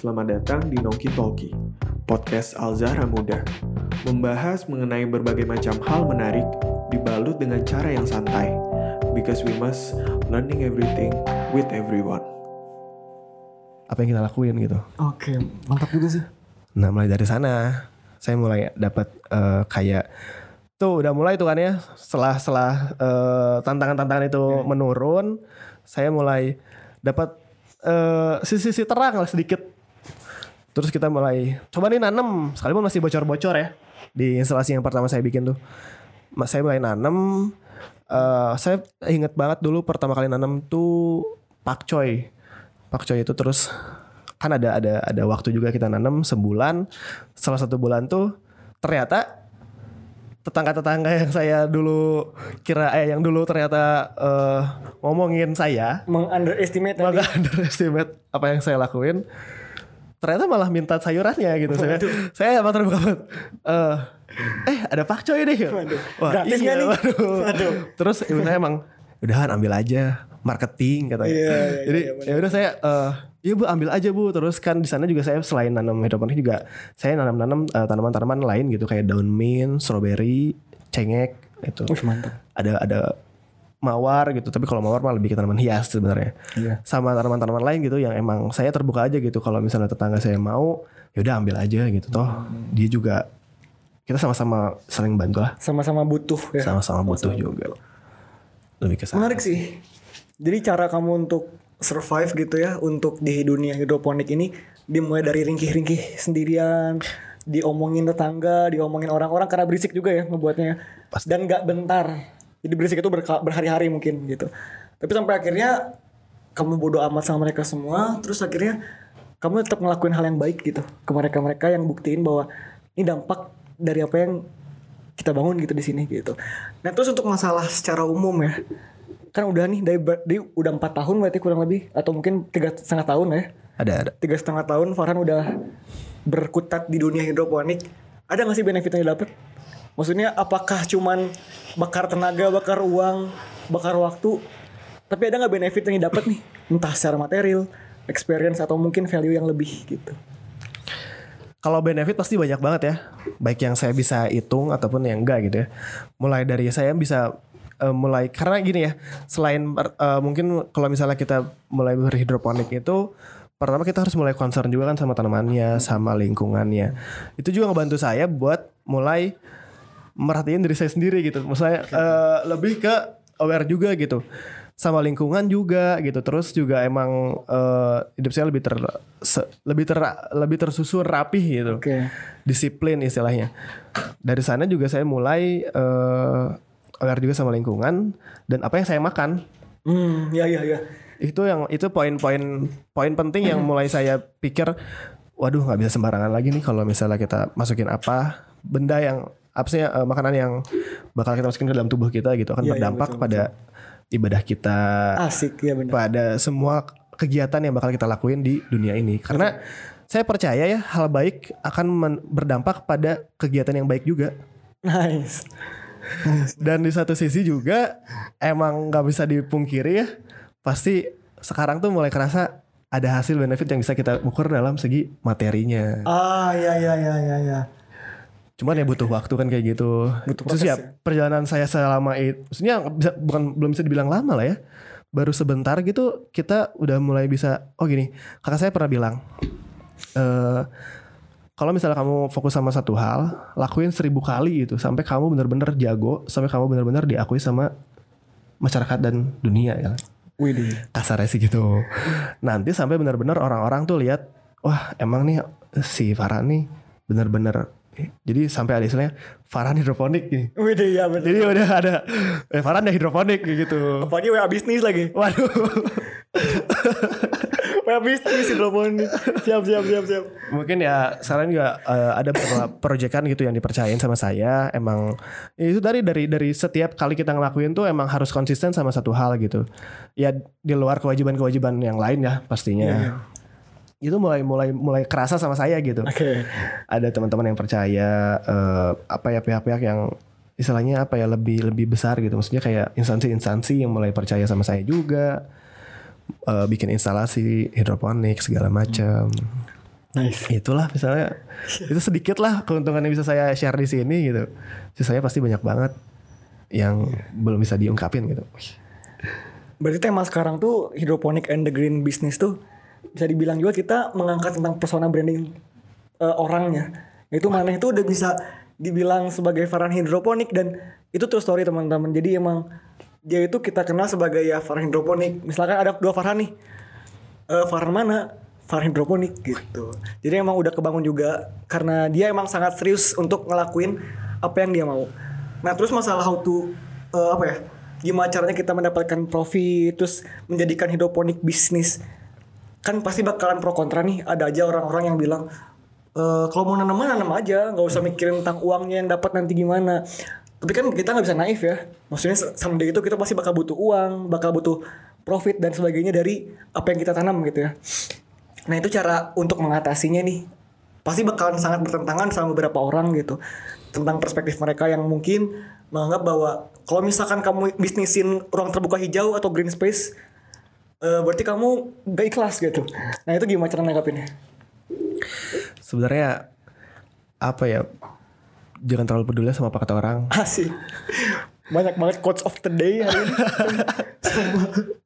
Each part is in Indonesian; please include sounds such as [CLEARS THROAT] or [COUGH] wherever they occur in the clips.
Selamat datang di Noki Talki, podcast Al-Zahra Muda. Membahas mengenai berbagai macam hal menarik, dibalut dengan cara yang santai. Because we must learning everything with everyone. apa yang kita lakuin gitu. Oke, mantap juga sih. Nah mulai dari sana saya mulai dapat eh, kayak tuh udah mulai tuh kan ya setelah setelah eh, tantangan-tantangan itu menurun saya mulai dapat eh, sisi-sisi terang lah sedikit. Terus kita mulai coba nih nanem sekalipun masih bocor-bocor ya di instalasi yang pertama saya bikin tuh. Ma- Saya mulai nanem eh, saya inget banget dulu pertama kali nanem tuh pakcoy. Pakcoy itu terus kan ada ada ada waktu juga kita nanam sebulan salah satu bulan tuh ternyata tetangga-tetangga yang saya dulu kira eh yang dulu ternyata eh, ngomongin saya Meng-underestimate tadi. maka underestimate apa yang saya lakuin ternyata malah minta sayurannya gitu saya saya emang terbuka banget eh eh ada pakcoy deh Waduh. Gratis nggak nih? waduh. Waduh. terus ibu saya emang udahan ambil aja marketing katanya Iya, iya, jadi iya, benar. ya udah saya eh ya bu ambil aja bu terus kan di sana juga saya selain nanam hidroponik juga saya nanam-nanam eh, tanaman-tanaman lain gitu kayak daun mint strawberry cengek itu Wih, mantap. ada ada mawar gitu tapi kalau mawar malah lebih ke tanaman hias sebenarnya Iya. sama tanaman-tanaman lain gitu yang emang saya terbuka aja gitu kalau misalnya tetangga saya mau ya udah ambil aja gitu toh Hmm. dia juga kita sama-sama saling bantu lah Sama-sama butuh ya. sama-sama butuh juga lebih ke Menarik sih. Jadi cara kamu untuk survive gitu ya untuk di dunia hidroponik ini dimulai dari ringkih-ringkih sendirian, diomongin tetangga, diomongin orang-orang karena berisik juga ya membuatnya. Pasti. Dan nggak bentar. Jadi berisik itu berhari-hari mungkin gitu. Tapi sampai akhirnya kamu bodoh amat sama mereka semua, terus akhirnya kamu tetap ngelakuin hal yang baik gitu ke mereka-mereka yang buktiin bahwa ini dampak dari apa yang kita bangun gitu di sini gitu. Nah terus untuk masalah secara umum ya, kan udah nih dari, dari udah empat tahun berarti kurang lebih atau mungkin tiga setengah tahun ya, ada ada tiga setengah tahun Farhan udah berkutat di dunia hidroponik. Ada nggak sih benefit yang didapat? Maksudnya apakah cuman bakar tenaga, bakar uang, bakar waktu? Tapi ada nggak benefit yang didapat nih? Entah secara material, experience atau mungkin value yang lebih gitu. Kalau benefit pasti banyak banget ya. Baik yang saya bisa hitung ataupun yang enggak gitu ya. Mulai dari saya bisa eh, mulai karena gini ya, selain eh, mungkin kalau misalnya kita mulai berhidroponik itu pertama kita harus mulai concern juga kan sama tanamannya, sama lingkungannya. Itu juga ngebantu saya buat mulai merhatiin diri saya sendiri gitu. Maksudnya eh, lebih ke aware juga gitu sama lingkungan juga gitu. Terus juga emang eh, hidup saya lebih ter se- lebih ter lebih tersusun rapih gitu. Oke. Disiplin istilahnya. Dari sana juga saya mulai eh, aware juga sama lingkungan dan apa yang saya makan. Hmm, ya ya ya. Itu yang itu poin-poin poin penting yang mulai saya pikir waduh nggak bisa sembarangan lagi nih kalau misalnya kita masukin apa benda yang apa sih eh, makanan yang bakal kita masukin ke dalam tubuh kita gitu akan iya, berdampak betul, pada ibadah kita Asik ya benar. pada semua kegiatan yang bakal kita lakuin di dunia ini karena saya percaya ya hal baik akan men- berdampak pada kegiatan yang baik juga Nice. [LAUGHS] dan di satu sisi juga emang nggak bisa dipungkiri ya pasti sekarang tuh mulai kerasa ada hasil benefit yang bisa kita ukur dalam segi materinya Ah ya ya ya ya ya. Cuman ya butuh waktu kan kayak gitu. Butuh terus ya. perjalanan saya selama itu maksudnya bisa, bukan belum bisa dibilang lama lah ya. Baru sebentar gitu kita udah mulai bisa oh gini kakak saya pernah bilang eh kalau misalnya kamu fokus sama satu hal lakuin seribu kali itu sampai kamu bener-bener jago sampai kamu bener-bener diakui sama masyarakat dan dunia ya. Widih. kasarnya sih gitu. Nanti sampai bener-bener orang-orang tuh lihat wah emang nih si Farhan nih bener-bener jadi sampai ada istilahnya Farhan hidroponik nih Widih ya benar. jadi udah ada eh, Farhan ada hidroponik gitu Apalagi WA bisnis lagi. waduh [LAUGHS] WA bisnis hidroponik. Siap siap siap siap. mungkin ya sekarang juga eh, ada beberapa proyekan gitu yang dipercayain sama saya emang ya itu dari dari dari setiap kali kita ngelakuin tuh emang harus konsisten sama satu hal gitu ya di luar kewajiban-kewajiban yang lain ya pastinya itu mulai mulai mulai kerasa sama saya gitu. Oke. ada teman-teman yang percaya eh, apa ya pihak-pihak yang istilahnya apa ya lebih lebih besar gitu. Maksudnya kayak instansi-instansi yang mulai percaya sama saya juga eh, bikin instalasi hidroponik segala macam. Nice. itulah misalnya. Itu sedikit lah keuntungan yang bisa saya share di sini gitu. Sisanya pasti banyak banget yang belum bisa diungkapin gitu. Berarti tema sekarang tuh hydroponic and the green business tuh bisa dibilang juga kita mengangkat tentang persona branding eh, orangnya. Itu mana itu udah bisa dibilang sebagai Farhan hidroponik dan itu true story teman-teman. Jadi emang dia itu kita kenal sebagai ya Farhan hidroponik. Misalkan ada dua Farhan nih. Eh Farhan mana? Farhan hidroponik gitu. Jadi emang udah kebangun juga karena dia emang sangat serius untuk ngelakuin apa yang dia mau. Nah terus masalah how to eh, apa ya? Gimana caranya kita mendapatkan profit terus menjadikan hidroponik bisnis kan pasti bakalan pro kontra nih. Ada aja orang-orang yang bilang e, kalau mau nanam nanam aja nggak usah mikirin tentang uangnya yang dapat nanti gimana. Tapi kan kita nggak bisa naif ya. Maksudnya someday itu kita pasti bakal butuh uang bakal butuh profit dan sebagainya dari apa yang kita tanam gitu ya. Nah itu cara untuk mengatasinya nih. Pasti bakalan sangat bertentangan sama beberapa orang gitu. Tentang perspektif mereka yang mungkin menganggap bahwa kalau misalkan kamu bisnisin ruang terbuka hijau atau green space eh, berarti kamu gak ikhlas gitu. Nah itu gimana cara nanggapinnya? sebenarnya apa ya jangan terlalu peduli sama apa kata orang Asik. Banyak banget quotes of the day hari ini. [LAUGHS]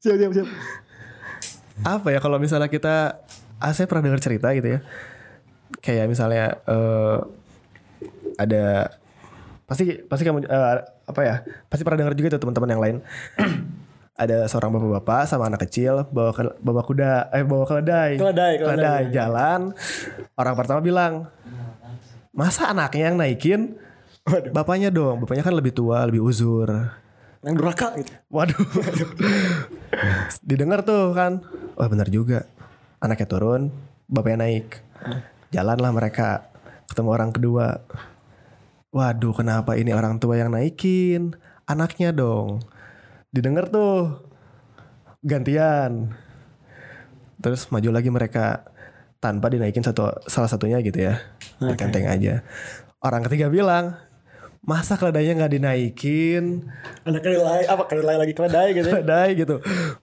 Siap, siap, siap. apa ya kalau misalnya kita ah, saya pernah dengar cerita gitu ya kayak misalnya eh, ada pasti pasti kamu eh, apa ya pasti pernah dengar juga tuh teman-teman yang lain ada seorang bapak-bapak sama anak kecil bawa ke, bawa kuda eh bawa keledai Keledai, keledai. jalan orang pertama bilang masa anaknya yang naikin Waduh. bapaknya dong bapaknya kan lebih tua lebih uzur Yang durhaka gitu. Waduh. [LAUGHS] Didengar tuh kan. Wah benar juga. Anaknya turun, bapaknya naik. Jalanlah mereka ketemu orang kedua. Waduh, kenapa ini orang tua yang naikin? Anaknya dong. Didengar tuh. Gantian. Terus maju lagi mereka tanpa dinaikin satu salah satunya gitu ya. Diganteng aja. Orang ketiga bilang, masa keledainya nggak dinaikin? Ada kedelai, apa kedelai lagi keledai gitu ya. keledai gitu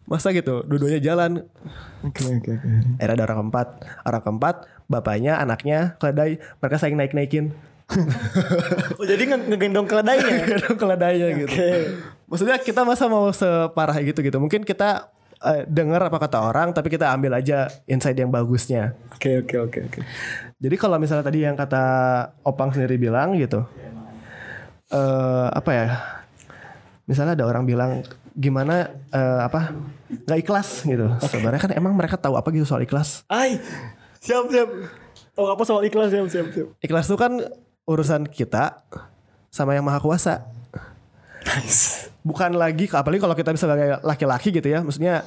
masa gitu dua-duanya jalan Oke, oke, oke. era ada orang keempat orang keempat bapaknya anaknya keledai mereka saling naik naikin [LAUGHS] Oh, jadi nge- ngegendong keledainya. [LAUGHS] keledainya gitu Oke. Maksudnya kita masa mau separah gitu gitu mungkin kita eh, dengar apa kata orang tapi kita ambil aja insight yang bagusnya Oke, oke, oke, oke. jadi kalau misalnya tadi yang kata opang sendiri bilang gitu eh apa ya misalnya ada orang bilang gimana eh, apa nggak ikhlas gitu sebenarnya kan emang mereka tahu apa gitu soal ikhlas Ay, siap, siap. Oh, apa soal ikhlas siap, siap, siap. ikhlas itu kan urusan kita sama yang maha kuasa Nice. Bukan lagi apalagi kalau kita sebagai laki-laki gitu ya maksudnya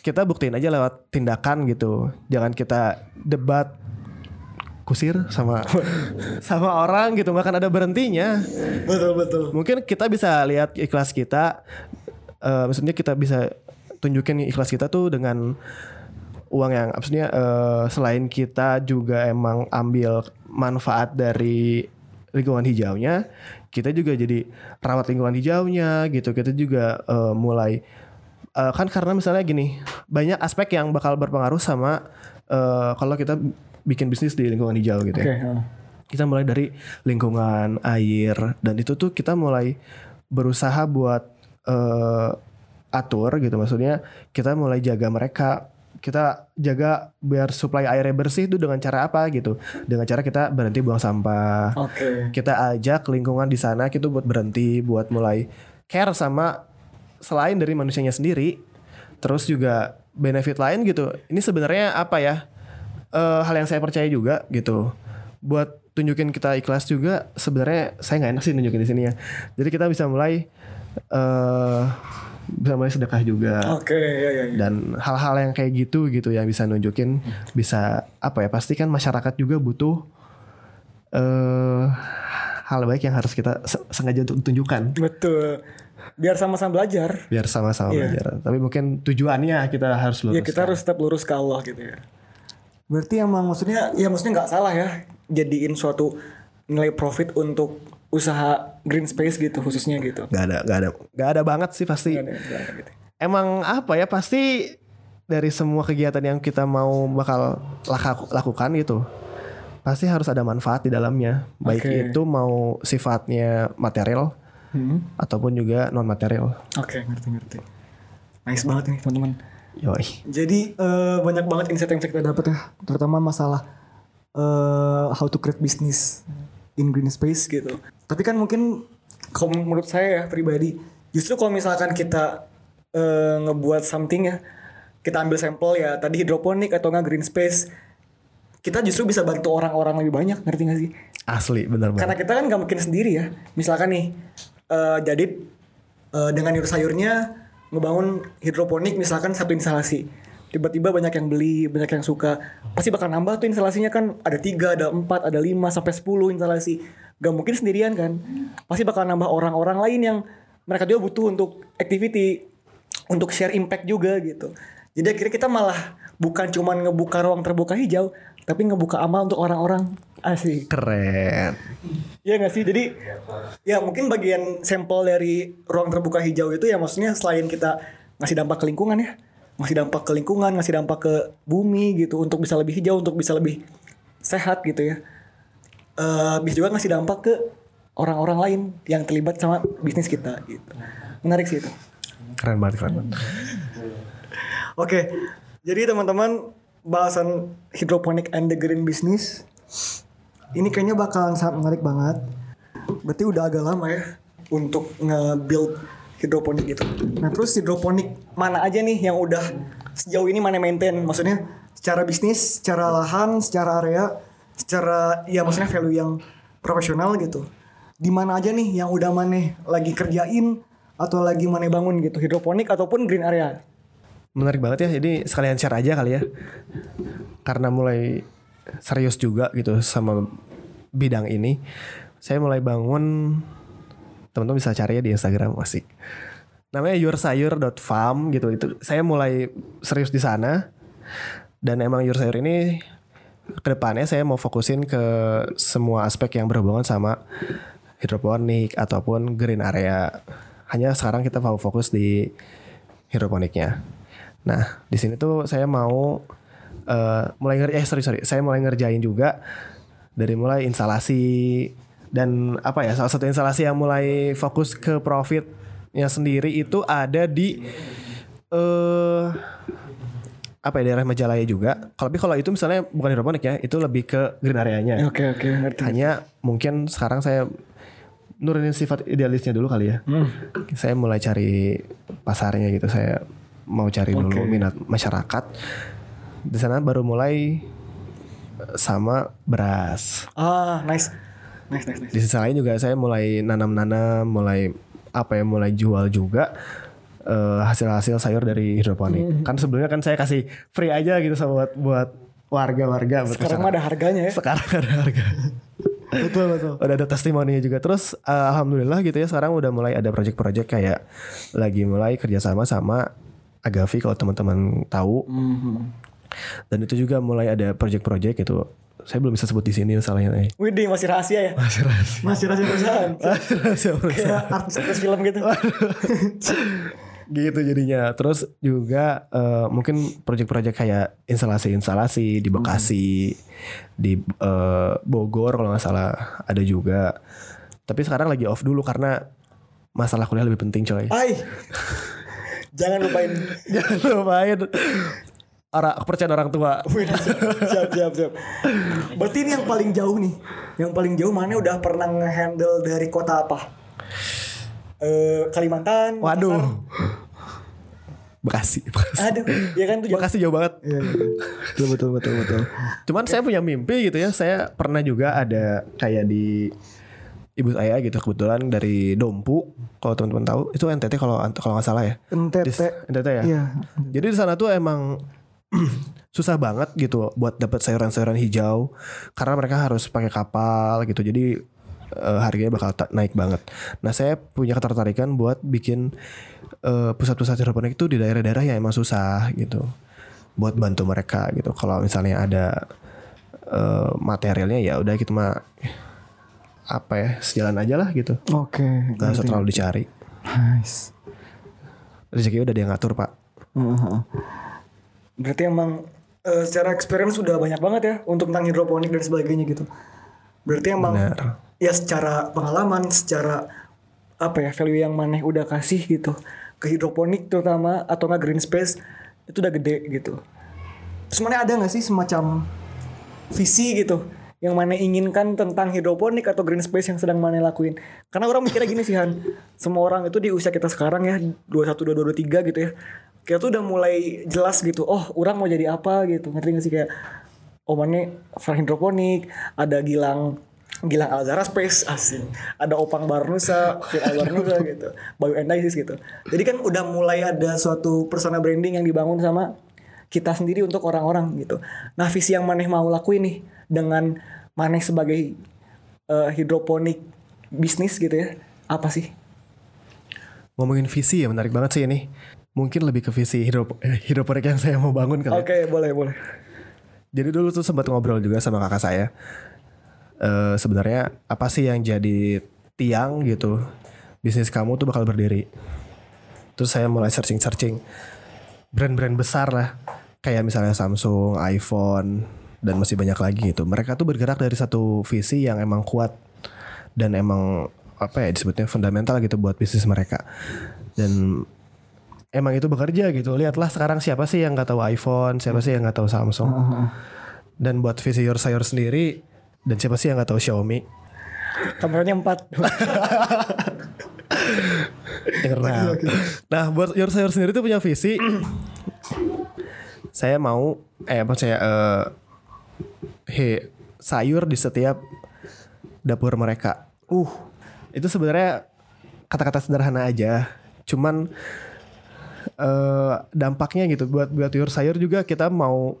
kita buktiin aja lewat tindakan gitu jangan kita debat kusir sama [LAUGHS] sama orang gitu nggak akan ada berhentinya Betul, betul. mungkin kita bisa lihat ikhlas kita eh, maksudnya kita bisa tunjukin ikhlas kita tuh dengan uang yang maksudnya eh, selain kita juga emang ambil manfaat dari lingkungan hijaunya kita juga jadi rawat lingkungan hijaunya gitu. Kita juga eh, mulai eh, kan karena misalnya gini banyak aspek yang bakal berpengaruh sama eh, kalau kita bikin bisnis di lingkungan hijau gitu ya. Oke, ah. kita mulai dari lingkungan air dan itu tuh kita mulai berusaha buat eh, atur gitu. Maksudnya kita mulai jaga mereka kita jaga biar supply airnya bersih itu dengan cara apa gitu. Dengan cara kita berhenti buang sampah. Oke. kita ajak lingkungan di sana kita buat berhenti buat mulai care sama selain dari manusianya sendiri terus juga benefit lain gitu. Ini sebenarnya apa ya? Eh, hal yang saya percaya juga gitu. Buat tunjukin kita ikhlas juga sebenarnya saya nggak enak sih nunjukin di sini ya. Jadi kita bisa mulai eh bisa mulai sedekah juga Oke, ya, ya, ya. dan hal-hal yang kayak gitu gitu yang bisa nunjukin bisa apa ya pasti kan masyarakat juga butuh eh hal baik yang harus kita se- sengaja untuk tunjukkan Betul. Biar sama-sama belajar. biar sama-sama Iya. belajar tapi mungkin tujuannya kita harus lurus Ya kita harus tetap lurus ke Allah gitu ya. Berarti emang maksudnya ya maksudnya nggak salah ya jadiin suatu nilai profit untuk usaha green space gitu khususnya gitu. nggak ada nggak ada nggak ada banget sih pasti Nggak ada- nggak ada gitu. emang apa ya pasti dari semua kegiatan yang kita mau bakal laka- lakukan gitu pasti harus ada manfaat di dalamnya baik Oke. itu mau sifatnya material Hmm. ataupun juga non material Oke, ngerti ngerti. Nice banget nih teman-teman. yoi Jadi eh, banyak banget insight yang kita dapat ya, terutama masalah eh, how to create business in green space gitu. Tapi kan mungkin kalau menurut saya ya pribadi, justru kalau misalkan kita eh, ngebuat something ya, kita ambil sampel ya tadi hidroponik atau nggak green space, kita justru bisa bantu orang-orang lebih banyak, ngerti gak sih? asli Karena banget kita kan nggak mungkin sendiri ya. Misalkan nih, eh jadi eh, dengan sayur sayurnya ngebangun hidroponik misalkan satu instalasi. Tiba-tiba banyak yang beli, banyak yang suka. Pasti bakal nambah tuh instalasinya kan ada tiga, ada empat, ada lima sampai 10 instalasi. Gak mungkin sendirian kan. Pasti bakal nambah orang-orang lain yang mereka juga butuh untuk activity, untuk share impact juga gitu. Jadi akhirnya kita malah bukan cuman ngebuka ruang terbuka hijau, tapi ngebuka amal untuk orang-orang asik. keren Iya gak sih? Jadi ya mungkin bagian sampel dari ruang terbuka hijau itu ya maksudnya selain kita ngasih dampak ke lingkungan ya, ngasih dampak ke lingkungan, ngasih dampak ke bumi gitu untuk bisa lebih hijau, untuk bisa lebih sehat gitu ya. Eh bisa juga ngasih dampak ke orang-orang lain yang terlibat sama bisnis kita gitu. Menarik sih itu. keren banget keren banget Oke, jadi teman-teman bahasan hidroponik and the green business ini kayaknya bakalan sangat menarik banget. Berarti udah agak lama ya untuk nge-build hidroponik gitu. Nah terus hidroponik mana aja nih yang udah sejauh ini mana maintain? Maksudnya secara bisnis, secara lahan, secara area, secara ya maksudnya value yang profesional gitu. Di mana aja nih yang udah mana lagi kerjain atau lagi mana bangun gitu hidroponik ataupun green area? menarik banget ya jadi sekalian share aja kali ya karena mulai serius juga gitu sama bidang ini saya mulai bangun teman-teman bisa cari ya di Instagram asik namanya yoursayur.farm gitu itu saya mulai serius di sana dan emang Your Sayur ini ke depannya saya mau fokusin ke semua aspek yang berhubungan sama hidroponik ataupun green area. Hanya sekarang kita mau fokus di hidroponiknya. Nah di sini tuh saya mau eh, mulai ngerjain eh sorry sorry saya mulai ngerjain juga dari mulai instalasi dan apa ya salah satu instalasi yang mulai fokus ke profitnya sendiri itu ada di eh apa ya daerah Majalaya juga. Kalau tapi kalau itu misalnya bukan hidroponik ya, itu lebih ke green areanya. Oke oke ngerti. Hanya mungkin sekarang saya nurunin sifat idealisnya dulu kali ya. Hmm. Saya mulai cari pasarnya gitu. Saya mau cari dulu Oke. minat masyarakat. Di sana baru mulai sama beras. Ah nice. Nice nice nice. Di sisi lain juga saya mulai nanam-nanam, mulai apa ya, mulai jual juga eh, hasil-hasil sayur dari hidroponik. Hmm. Kan sebelumnya kan saya kasih free aja gitu sama buat buat warga-warga. Sekarang ada harganya ya. sekarang ada harga. [LAUGHS] betul betul. udah ada testimoninya juga. Terus eh, alhamdulillah gitu ya sekarang udah mulai ada project-project kayak lagi mulai kerjasama sama Agavi kalau teman-teman tahu. Hmm. Dan itu juga mulai ada project-project gitu. Saya belum bisa sebut di sini misalnya. Eh. Widih masih rahasia ya. Masih rahasia. Masih rahasia perusahaan. Rahasia perusahaan. Kayak artis-artis film gitu. Gitu jadinya terus juga eh, mungkin project-project kayak instalasi-instalasi di Bekasi di eh, Bogor kalau nggak salah ada juga tapi sekarang lagi off dulu karena masalah kuliah lebih penting coy Ay. Jangan lupain. [LAUGHS] jangan lupain orang kepercayaan orang tua [LAUGHS] siap siap siap. Berarti ini yang paling jauh nih. Yang paling jauh mana udah pernah nge-handle dari kota apa? Eh Kalimantan. waduh. Bekasi Bekasi Aduh, ya kan tuh jauh. Bekasi jauh banget Iya, iya. betul betul betul betul. Cuman saya punya mimpi gitu ya. Saya pernah juga ada kayak di ibu saya gitu kebetulan dari Dompu. Kalau teman-teman tahu itu NTT kalau kalau nggak salah ya. NTT. Di- NTT ya. Iya. Jadi di sana tuh emang [CLEARS THROAT] susah banget gitu buat dapat sayuran-sayuran hijau karena mereka harus pakai kapal gitu. Jadi eh, harganya bakal naik banget. Nah saya punya ketertarikan buat bikin eh, pusat-pusat hidroponik itu di daerah-daerah yang emang susah gitu, buat bantu mereka gitu. Kalau misalnya ada eh, materialnya ya udah gitu mah apa ya sejalan aja lah gitu. Oke. Gak usah terlalu dicari. Nice. Rezeki udah dia ngatur pak. Heeh. Berarti emang eh, secara experience sudah banyak banget ya untuk tentang hidroponik dan sebagainya gitu. Berarti emang Benar. ya secara pengalaman, secara apa ya value yang maneh udah kasih gitu ke hidroponik terutama atau nggak green space itu udah gede gitu. Mana ada nggak sih semacam visi gitu yang mana inginkan tentang hidroponik atau green space yang sedang mana lakuin? Karena orang mikirnya gini sih Han, semua orang itu di usia kita sekarang ya 21, 22, 23 gitu ya. Kita tuh udah mulai jelas gitu, oh orang mau jadi apa gitu. Ngerti gak sih kayak oh mana Far hidroponik, ada Gilang Gilang Alzara Space asing, ada Opang Barnusa, Fir Barnusa gitu, Bioendisis gitu. Jadi kan udah mulai ada suatu persona branding yang dibangun sama kita sendiri untuk orang-orang gitu. Nah visi yang Maneh mau lakuin nih dengan Maneh sebagai eh, hidroponik bisnis gitu ya, apa sih? Ngomongin visi ya menarik banget sih ini. Mungkin lebih ke visi hidrop eh, hidroponik yang saya mau bangun kali. ya. Oke boleh boleh. Jadi dulu tuh sempat ngobrol juga sama kakak saya. Eh sebenarnya apa sih yang jadi tiang gitu bisnis kamu tuh bakal berdiri. Terus saya mulai searching-searching brand-brand besar lah. Kayak misalnya Samsung, iPhone, dan masih banyak lagi gitu. Mereka tuh bergerak dari satu visi yang emang kuat dan emang apa ya disebutnya fundamental gitu buat bisnis mereka. Dan emang itu bekerja gitu. Lihatlah sekarang siapa sih yang nggak tahu iPhone, siapa sih yang nggak tahu Samsung. Dan buat visi your sayur sendiri dan siapa sih yang nggak tahu Xiaomi? Kameranya empat. Nah. Nah, buat your sayur sendiri tuh punya visi. saya mau eh apa saya eh he sayur di setiap dapur mereka. uh, Itu sebenarnya kata-kata sederhana aja. Cuman eh dampaknya gitu buat buat your sayur juga kita mau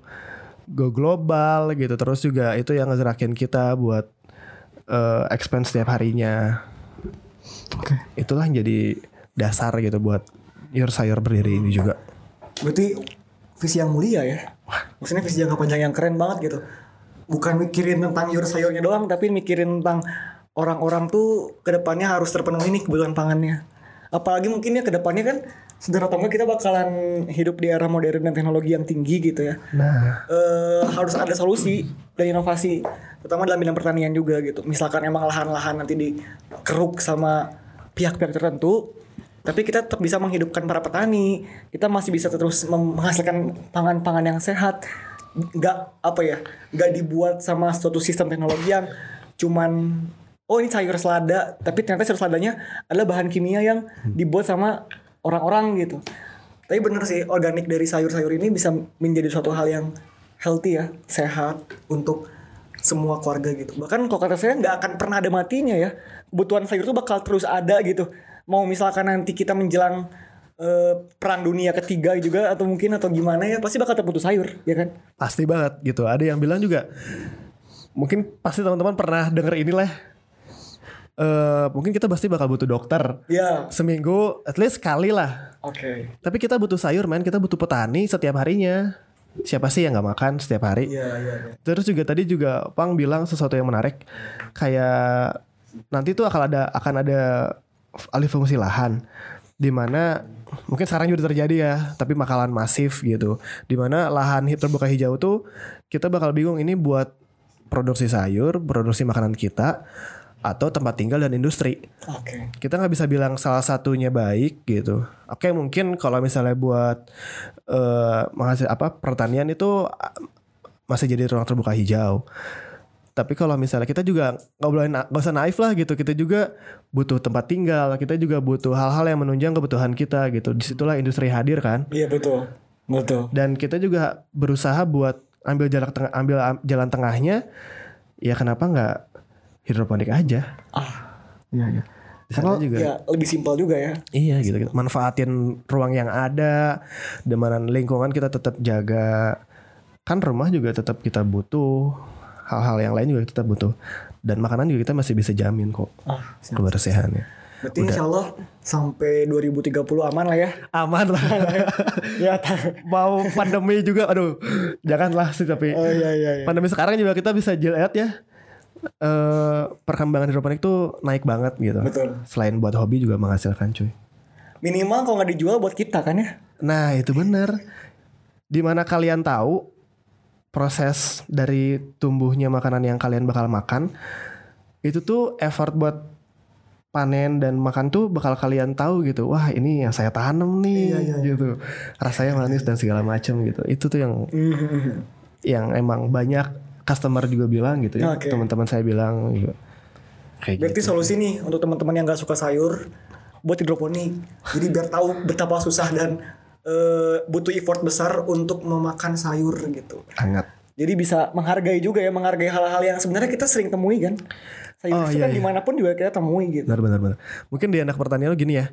go global gitu. Terus juga itu yang ngegerakin kita buat eh expand setiap harinya. Oke. Itulah yang jadi dasar gitu buat your sayur berdiri ini juga. Berarti visi yang mulia ya. Maksudnya visi jangka panjang yang keren banget gitu. Bukan mikirin tentang your sayurnya doang, tapi mikirin tentang orang-orang tuh ke depannya harus terpenuhi nih kebutuhan pangannya. Apalagi mungkin ya ke depannya kan sederhana atau enggak kita bakalan hidup di era modern dan teknologi yang tinggi gitu ya. Nah, eh harus ada solusi dan inovasi terutama dalam bidang pertanian juga gitu. Misalkan emang lahan-lahan nanti dikeruk sama pihak-pihak tertentu tapi kita tetap bisa menghidupkan para petani. Kita masih bisa terus menghasilkan pangan-pangan yang sehat. Nggak apa ya nggak dibuat sama suatu sistem teknologi yang cuman oh ini sayur selada tapi ternyata sayur seladanya adalah bahan kimia yang dibuat sama orang-orang gitu tapi bener sih organik dari sayur-sayur ini bisa menjadi suatu hal yang healthy ya sehat untuk semua keluarga gitu bahkan kalau kata saya nggak akan pernah ada matinya ya kebutuhan sayur tuh bakal terus ada gitu mau misalkan nanti kita menjelang eh, perang dunia ketiga juga atau mungkin atau gimana ya pasti bakal terputus sayur ya kan pasti banget gitu. Ada yang bilang juga mungkin pasti teman-teman pernah denger inilah. Eh mungkin kita pasti bakal butuh dokter ya seminggu at least sekali lah. oke Tapi kita butuh sayur man, kita butuh petani setiap harinya. Siapa sih yang nggak makan setiap hari? iya iya iya. Terus juga tadi juga Pang bilang sesuatu yang menarik kayak nanti tuh akan ada akan ada alih fungsi lahan di mana mungkin sekarang juga terjadi ya tapi bakalan masif gitu di mana lahan terbuka hijau tuh kita bakal bingung ini buat produksi sayur produksi makanan kita atau tempat tinggal dan industri oke kita nggak bisa bilang salah satunya baik gitu. Oke mungkin kalau misalnya buat eh menghasil apa pertanian itu ah, masih jadi ruang terbuka hijau. Tapi kalau misalnya kita juga nggak boleh nggak usah naif lah gitu. Kita juga butuh tempat tinggal. Kita juga butuh hal-hal yang menunjang kebutuhan kita gitu. Di situlah industri hadir kan. iya betul betul Dan kita juga berusaha buat ambil jalan tengah ambil am- jalan tengahnya. Ya kenapa nggak hidroponik aja? ah iya iya Di sana karena juga. ya lebih simpel juga ya Iya gitu, gitu. Manfaatin ruang yang ada, dengan lingkungan kita tetap jaga. Kan rumah juga tetap kita butuh. Hal-hal yang lain juga tetap butuh. Dan makanan juga kita masih bisa jamin kok ah siap. kebersihannya. berarti insya Allah sampai 2030 aman lah ya Aman lah. [LAUGHS] ya Mau pandemi juga, aduh, janganlah sih tapi. oh iya iya iya Pandemi sekarang juga kita bisa lihat ya. Eh perkembangan hidroponik tuh naik banget gitu. Betul. Selain buat hobi juga menghasilkan cuy. minimal kalau nggak dijual buat kita kan ya Nah itu bener di mana kalian tahu proses dari tumbuhnya makanan yang kalian bakal makan itu tuh effort buat panen dan makan tuh bakal kalian tahu gitu wah ini yang saya tanam nih gitu rasanya manis dan segala macam gitu itu tuh yang Mhm. yang emang banyak customer juga bilang gitu ya Oke. teman-teman saya bilang gitu. kayak Berarti gitu solusi nih untuk teman-teman yang gak suka sayur buat hidroponik. Jadi biar tahu betapa susah dan eh, butuh effort besar untuk memakan sayur gitu. sangat Jadi bisa menghargai juga ya, menghargai hal-hal yang sebenarnya kita sering temui kan. Sayur Oh, itu iya, kan iya. di mana pun juga kita temui gitu. benar benar benar mungkin di anak pertanian lo gini ya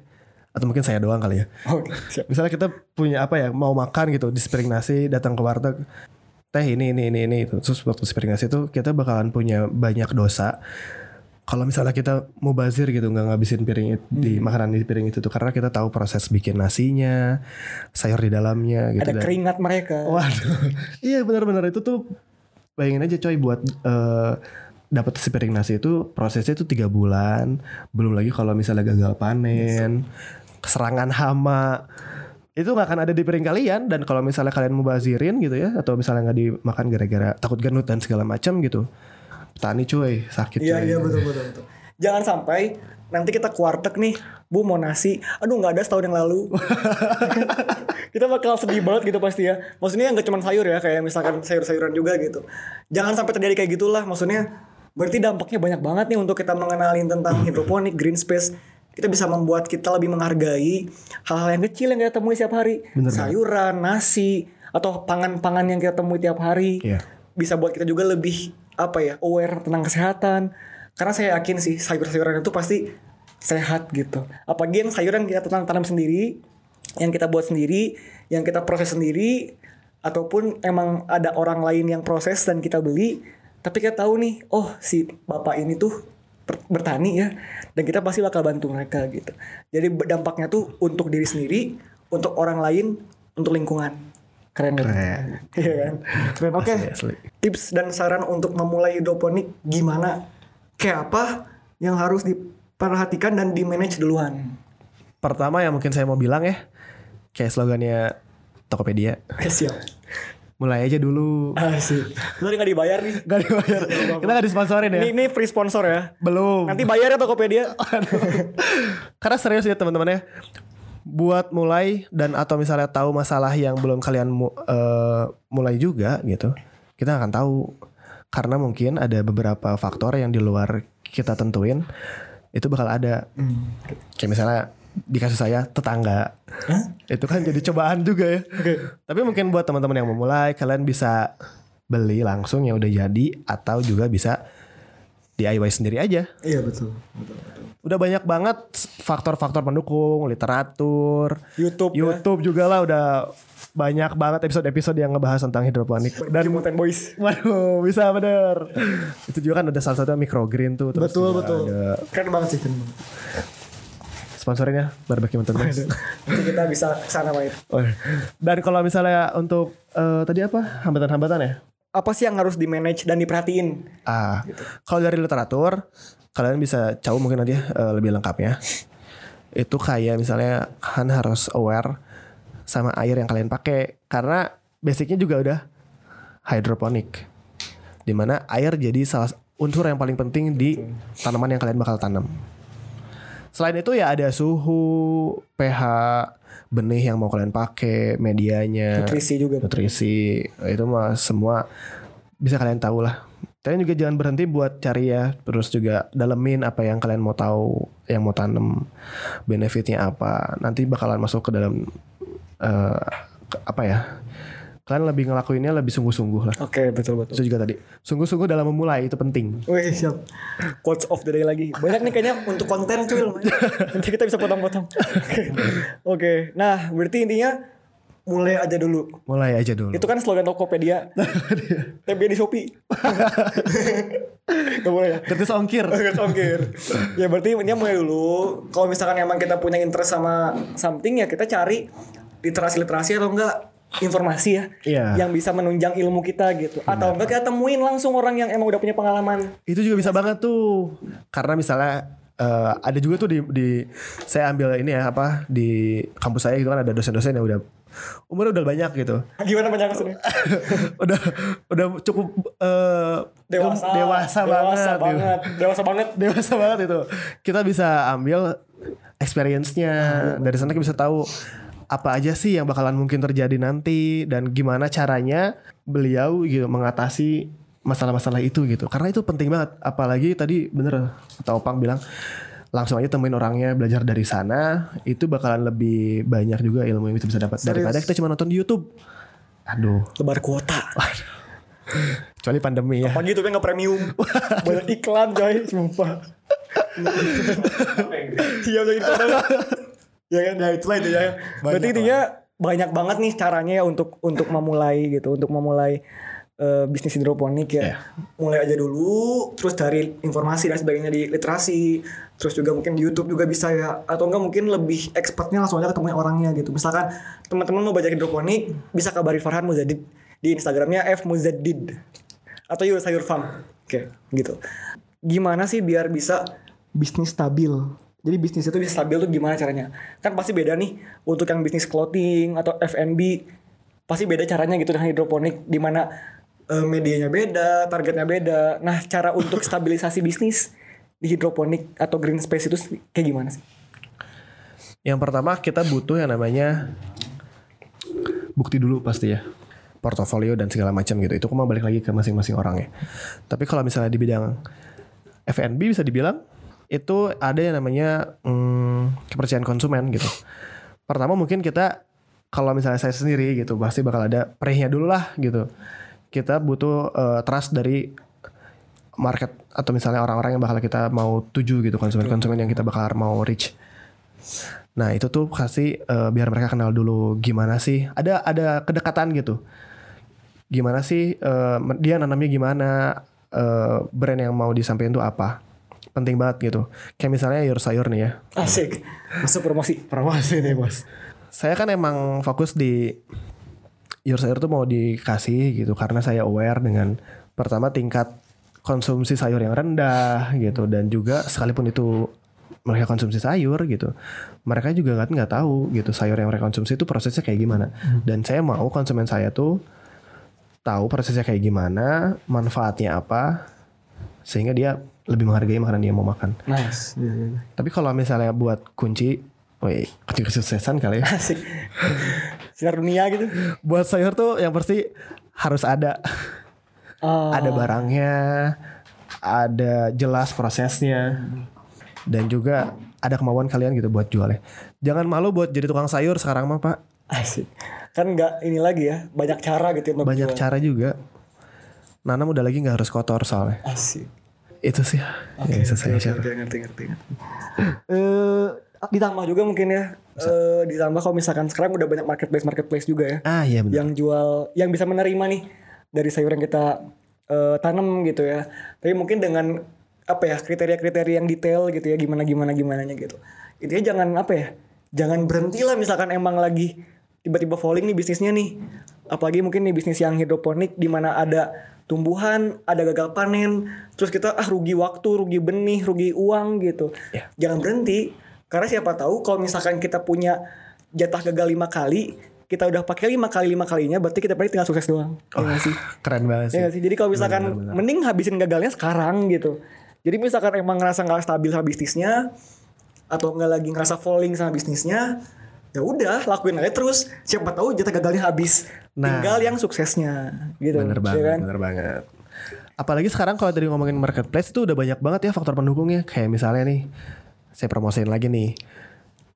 atau mungkin saya doang kali ya Oke, siap. misalnya kita punya apa ya mau makan gitu di nasi datang ke warteg teh ini ini ini ini itu terus waktu nasi itu kita bakalan punya banyak dosa kalau misalnya kita mau bazir gitu nggak ngabisin piring it- di Hmm. makanan di piring itu tuh karena kita tahu proses bikin nasinya sayur di dalamnya gitu Ada dan- keringat mereka. Waduh. [LAUGHS] iya benar-benar itu tuh bayangin aja coy buat eh, dapat sepiring nasi itu prosesnya itu tiga bulan. Belum lagi kalau misalnya gagal panen, serangan hama. Itu nggak akan ada di piring kalian dan kalau misalnya kalian mau bazirin gitu ya atau misalnya nggak dimakan gara-gara takut genut dan segala macam gitu. Petani cuy, sakit Iya iya betul betul betul. Jangan sampai nanti kita ke warteg nih, Bu mau nasi, aduh nggak ada setahun yang lalu. [LAUGHS] kita bakal sedih banget gitu pasti ya. Maksudnya nggak cuma sayur ya, kayak misalkan sayur-sayuran juga gitu. Jangan sampai terjadi kayak gitulah. Maksudnya berarti dampaknya banyak banget nih untuk kita mengenalin tentang hidroponik, green space. Kita bisa membuat kita lebih menghargai hal-hal yang kecil yang kita temui setiap hari. Sayuran, nasi, atau pangan-pangan yang kita temui tiap hari Iya. bisa buat kita juga lebih apa ya aware tentang kesehatan karena saya yakin sih sayur-sayuran itu pasti sehat gitu apalagi yang sayuran kita tanam tanam sendiri yang kita buat sendiri yang kita proses sendiri ataupun emang ada orang lain yang proses dan kita beli tapi kita tahu nih oh si bapak ini tuh bertani ya dan kita pasti bakal bantu mereka gitu jadi dampaknya tuh untuk diri sendiri untuk orang lain untuk lingkungan keren kan? Keren. [LAUGHS] Iya kan? Keren. Oke. Asli. Tips dan saran untuk memulai hidroponik gimana? Kayak apa yang harus diperhatikan dan di manage duluan? Pertama yang mungkin saya mau bilang ya, kayak slogannya Tokopedia, Eh, siap. Mulai aja dulu. Asik. Lu nggak dibayar nih. Gak dibayar. Kita gak disponsorin ya. Ini, ini free sponsor ya. Belum. Nanti bayar ya Tokopedia. [LAUGHS] Karena serius ya teman-teman ya. Buat mulai dan atau misalnya tahu masalah yang belum kalian mu- eh, mulai juga gitu. Kita akan tahu. Karena mungkin ada beberapa faktor yang di luar kita tentuin. Itu bakal ada. Kayak misalnya di kasus saya tetangga. Itu kan jadi cobaan juga ya. Tapi mungkin buat teman-teman yang mau mulai kalian bisa beli langsung yang udah jadi atau juga bisa DIY sendiri aja. Iya betul. Udah banyak banget faktor-faktor pendukung, literatur, YouTube. ya. YouTube juga lah udah banyak banget episode-episode yang ngebahas tentang hidroponik. Dan Mutant Boys. [LAUGHS] Waduh, bisa bener. Itu juga kan ada salah satu microgreen tuh. Terus Betul betul. Ada Keren banget sih. Keren banget. Sponsornya Barbecue Mountain Boys. Nanti kita bisa ke sana main. Oh, iya. Dan kalau misalnya untuk eh, tadi apa hambatan-hambatan ya? Apa sih yang harus di manage dan diperhatiin? Ah, kalau dari literatur kalian bisa tahu mungkin nanti eh, lebih lengkapnya. Itu kayak misalnya kan harus aware sama air yang kalian pakai karena basicnya juga udah hidroponik. Di mana air jadi salah unsur yang paling penting di tanaman yang kalian bakal tanam. Selain itu ya ada suhu, pH, benih yang mau kalian pakai, medianya, Nutrisi juga. nutrisi itu mah semua bisa kalian tahu lah. Kalian juga jangan berhenti buat cari ya, terus juga dalemin apa yang kalian mau tahu, yang mau tanam, benefitnya apa. Nanti bakalan masuk ke dalam ke- apa ya? Kalian lebih ngelakuinnya lebih sungguh-sungguh lah. Oke betul betul. Itu juga tadi. Sungguh-sungguh dalam memulai itu penting. Wih siap Quotes of the day lagi Banyak nih kayaknya untuk konten cuy. Nanti kita bisa potong-potong Oke [LAUGHS] Oke Nah berarti intinya Mulai aja dulu Mulai aja dulu. Itu kan slogan Tokopedia [LAUGHS] TB di Shopee [LAUGHS] Gak boleh ya ongkir. Gak ongkir Ya berarti ini mulai dulu Kalau misalkan emang kita punya interest sama something ya kita cari literasi-literasi atau enggak informasi ya Iya. yang bisa menunjang ilmu kita gitu atau enggak kita temuin langsung orang yang emang udah punya pengalaman Itu juga bisa banget tuh. Karena misalnya eh, ada juga tuh di, di saya ambil ini ya apa di kampus saya gitu kan ada dosen-dosen yang udah umurnya udah banyak gitu [LAUGHS] Gimana banyak maksudnya? [LAUGHS] udah udah cukup eh, Dewasa. dewasa, banget, Dewasa gitu. banget. Dewasa banget. [LAUGHS] dewasa banget itu kita bisa ambil experience-nya dari sana kita bisa tahu apa aja sih yang bakalan mungkin terjadi nanti dan gimana caranya beliau gitu mengatasi masalah-masalah itu gitu. Karena itu penting banget. Apalagi tadi bener kata Opang bilang langsung aja temuin orangnya belajar dari sana. Itu bakalan lebih banyak juga ilmu yang kita bisa dapat. Daripada kita cuma nonton di YouTube. Aduh. Lebar kuota. kecuali pandemi ya. Pagi itu kan nggak premium. Banyak iklan coy, sumpah. [LAUGHS] Iya udah gitu. Ya kan, ya itulah itu ya. Berarti intinya banyak banget nih caranya ya untuk untuk memulai gitu, untuk memulai eh, bisnis hidroponik ya. Mulai aja dulu, terus cari informasi dan sebagainya di literasi, terus juga mungkin di YouTube juga bisa ya, atau enggak mungkin lebih expertnya langsung aja ketemu orangnya gitu. Misalkan teman-teman mau belajar hidroponik, bisa kabari Farhan Muzadid di Instagramnya F Muzadid atau yuk sayur farm. Oke gitu. Gimana sih biar bisa bisnis stabil jadi bisnis itu bisa stabil tuh gimana caranya? Kan pasti beda nih untuk yang bisnis clothing atau F&B pasti beda caranya gitu dengan hidroponik di mana eh, medianya beda targetnya beda. Nah cara untuk [LAUGHS] stabilisasi bisnis di hidroponik atau green space itu kayak gimana sih? Yang pertama kita butuh yang namanya bukti dulu pasti ya. Portofolio dan segala macam gitu. Itu cuma balik lagi ke masing-masing orang ya. Tapi kalau misalnya di bidang F&B bisa dibilang itu ada yang namanya hmm, kepercayaan konsumen gitu. Pertama mungkin kita kalau misalnya saya sendiri gitu pasti bakal ada prehnya dulu lah gitu. Kita butuh eh, trust dari market atau misalnya orang-orang yang bakal kita mau tuju gitu konsumen-konsumen yang kita bakal mau reach. Nah itu tuh kasih eh, biar mereka kenal dulu gimana sih ada ada kedekatan gitu. Gimana sih eh, dia nanamnya gimana eh, brand yang mau disampaikan tuh apa penting banget gitu. Kayak misalnya sayur sayur nih ya. asik masuk promosi Promosi nih bos. Saya kan emang fokus di Your sayur tuh mau dikasih gitu karena saya aware dengan pertama tingkat konsumsi sayur yang rendah gitu dan juga sekalipun itu mereka konsumsi sayur gitu mereka juga nggak nggak tahu gitu sayur yang mereka konsumsi itu prosesnya kayak gimana dan saya mau konsumen saya tuh tahu prosesnya kayak gimana manfaatnya apa sehingga dia lebih menghargai makanan dia mau makan nice tapi kalau misalnya buat kunci Woi, kunci kesuksesan kali ya. asik sinar dunia gitu buat sayur tuh yang pasti harus ada. Oh. Ada barangnya, ada jelas prosesnya, dan juga ada kemauan kalian gitu buat jualnya. Jangan malu buat jadi tukang sayur sekarang mah pak. Asik. Kan nggak ini lagi ya, banyak cara gitu Banyak jual. cara juga. Nanam udah lagi nggak harus kotor soalnya. Asik. Itu sih yang bisa saya share. Ngerti, ngerti, ngerti, ngerti. Eh, ditambah juga mungkin ya. Eh, ditambah kalau misalkan sekarang udah banyak marketplace marketplace juga ya, Ah iya benar. yang jual, yang bisa menerima nih dari sayur yang kita eh, tanam gitu ya. Tapi mungkin dengan apa ya kriteria-kriteria yang detail gitu ya, gimana gimana gimananya gitu. Intinya jangan apa ya, jangan berhenti lah misalkan emang lagi tiba-tiba falling nih bisnisnya nih. Apalagi mungkin nih bisnis yang hidroponik di mana ada tumbuhan, ada gagal panen, terus kita ah rugi waktu, rugi benih, rugi uang gitu. Ya. Jangan berhenti, karena siapa tahu kalau misalkan kita punya jatah gagal lima kali, kita udah pakai lima kali lima kalinya, berarti kita berarti tinggal sukses doang. Iya nggak sih? [LAUGHS] Keren banget Iya sih. nggak sih? Jadi kalau misalkan mending habisin gagalnya sekarang gitu. Jadi misalkan emang ngerasa nggak stabil sama bisnisnya atau nggak lagi ngerasa falling sama bisnisnya, ya udah lakuin aja terus. Siapa tahu jatah gagalnya habis. Nah. Tinggal yang suksesnya gitu. Bener ya banget, kan? bener banget. Apalagi sekarang kalau tadi ngomongin marketplace itu udah banyak banget ya faktor pendukungnya. Kayak misalnya nih, saya promosiin lagi nih.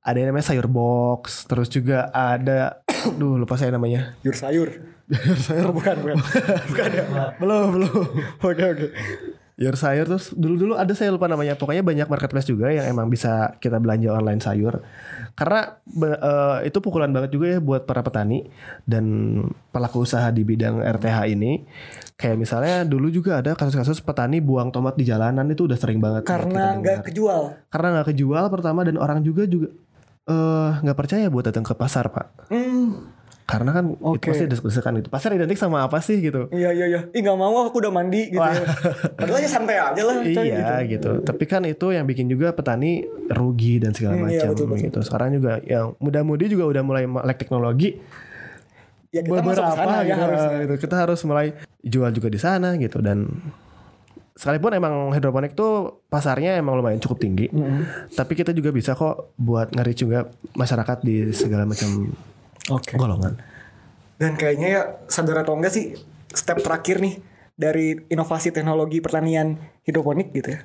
Ada yang namanya sayur box, terus juga ada, [COUGHS] duh lupa saya namanya. Sayur sayur. [LAUGHS] sayur bukan bukan. [LAUGHS] bukan ya. Belum, belum. [LAUGHS] Oke oke. Sayur sayur terus dulu-dulu ada saya lupa namanya. Pokoknya banyak marketplace juga yang emang bisa kita belanja online sayur. Karena eh, itu pukulan banget juga ya buat para petani dan pelaku usaha di bidang RTH ini. Kayak misalnya dulu juga ada kasus-kasus petani buang tomat di jalanan itu udah sering banget. Karena nggak kejual. karena nggak kejual pertama dan orang juga juga eh nggak percaya buat datang ke pasar pak. Hmm. Karena kan itu Oke. pasti desek-desekan gitu. Pasar identik sama apa sih gitu? Iya iya iya. Ih nggak mau aku udah mandi gitu. Wah. ya. Padahal ya santai aja lah. iya gitu. Tapi kan itu yang bikin juga petani rugi dan segala Hmm, iya, macam betul, betul, gitu. Sekarang juga yang muda-mudi juga udah mulai melek teknologi. Ya kita masuk ke sana ya gitu, harus. gitu. Kita harus mulai jual juga di sana gitu dan sekalipun emang hidroponik tuh pasarnya emang lumayan cukup tinggi. Tapi kita juga bisa kok buat ngeri juga masyarakat di segala macam Oke. golongan. Dan kayaknya ya sadar atau enggak sih step terakhir nih dari inovasi teknologi pertanian hidroponik gitu ya.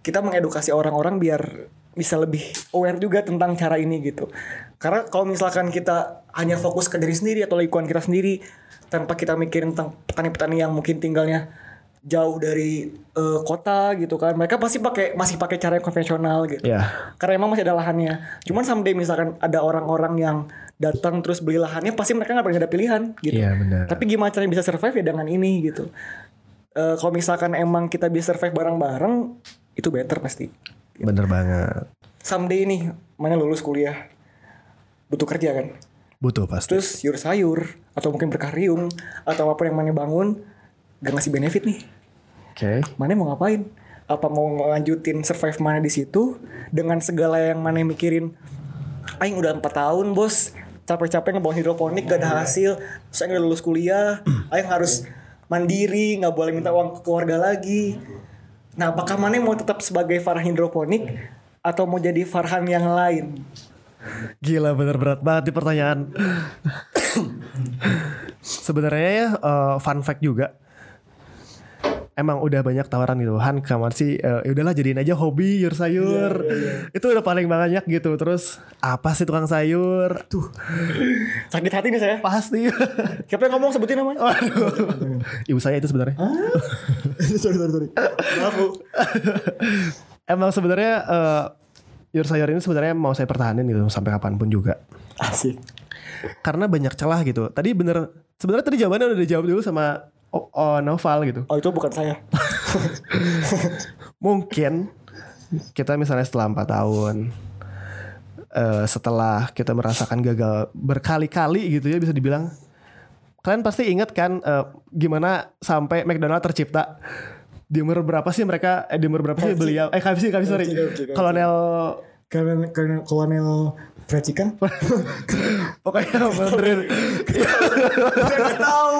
Kita mengedukasi orang-orang biar bisa lebih aware juga tentang cara ini gitu. Karena kalau misalkan kita hanya fokus ke diri sendiri atau lingkungan kita sendiri tanpa kita mikirin tentang petani-petani yang mungkin tinggalnya jauh dari eh, kota gitu kan. Mereka pasti pakai masih pakai cara yang konvensional gitu Ya, karena emang masih ada lahannya. Cuman someday misalkan ada orang-orang yang datang terus beli lahannya, pasti mereka nggak pernah ada pilihan gitu. Iya, benar. Tapi gimana caranya bisa survive ya dengan ini gitu. Eh, kalau misalkan emang kita bisa survive bareng-bareng, itu better pasti. bener banget. Someday nih, mana lulus kuliah, butuh kerja kan. Butuh pasti. Terus sayur-sayur atau mungkin berkaryung atau apa pun yang mana bangun, gak ngasih benefit nih. Oke. Mana mau ngapain? Apa mau ngelanjutin survive mana di situ dengan segala yang mana mikirin Aing udah 4 tahun bos capek-capek ngebangun hidroponik gak ada hasil. Saya nggak lulus kuliah Aing harus mandiri nggak boleh minta uang ke keluarga lagi. Nah apakah mana mau tetap sebagai Farhan hidroponik atau mau jadi Farhan yang lain? Gila bener berat banget di pertanyaan. [COUGHS] Sebenarnya ya eh, fun fact juga. Emang udah banyak tawaran gitu. Han kamar sih eh, ya udahlah jadiin aja hobi sayur. Sayur Itu udah paling banyak gitu. Terus apa sih tukang sayur? Tuh. Sakit hati nih saya. Pasti. Siapa yang ngomong? Sebutin namanya. Waduh. Ibu saya itu sebenarnya. [LAUGHS] Sorry sorry sorry. Maaf bu. Emang sebenarnya eh, sayur sayur ini sebenarnya mau saya pertahanin gitu Sampai kapan pun juga. Asik. Karena banyak celah gitu. Tadi bener Sebenarnya tadi jawabannya udah dijawab dulu sama oh, oh, Noval gitu. Oh itu bukan saya. [LAUGHS] Mungkin kita misalnya setelah empat tahun eh, setelah kita merasakan gagal berkali-kali gitu ya bisa dibilang. Kalian pasti ingat kan eh, gimana sampai McDonald tercipta? Di umur berapa sih mereka eh, di umur berapa sih beliau? Eh KFC KFC sorry. Kolonel Kolonel Kolonel Kolonel Fried Chicken? [LAUGHS] Pokoknya benerin Saya tahu.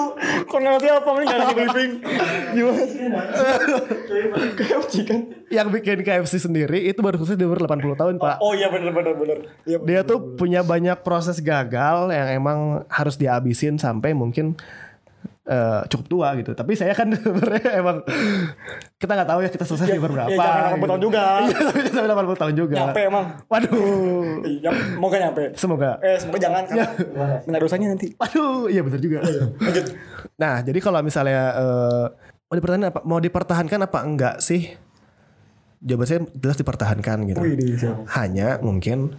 Kolonel itu apa nih nggak ngasih briefing. Gimana? KFC kan yang bikin KFC sendiri itu baru sukses di umur 80 tahun pak. Oh iya bener bener bener. Iya bener. dia tuh punya banyak proses gagal yang emang harus dihabisin sampai mungkin eh, cukup tua gitu. Tapi saya kan [LAUGHS] sebenarnya emang kita nggak tahu ya kita sukses di umur berapa. ya jangan 80 gitu. tahun juga. [LAUGHS] Iya, sampai 80 tahun juga. Nyampe emang Waduh. Iya Moga nyampe Semoga. Eh semoga jangan Karena Minta dosanya nanti Waduh, iya benar juga. Lanjut Nah, jadi kalau misalnya eh, mau dipertahankan apa mau dipertahankan apa enggak sih? Jawaban saya jelas dipertahankan gitu. Wih Hanya mungkin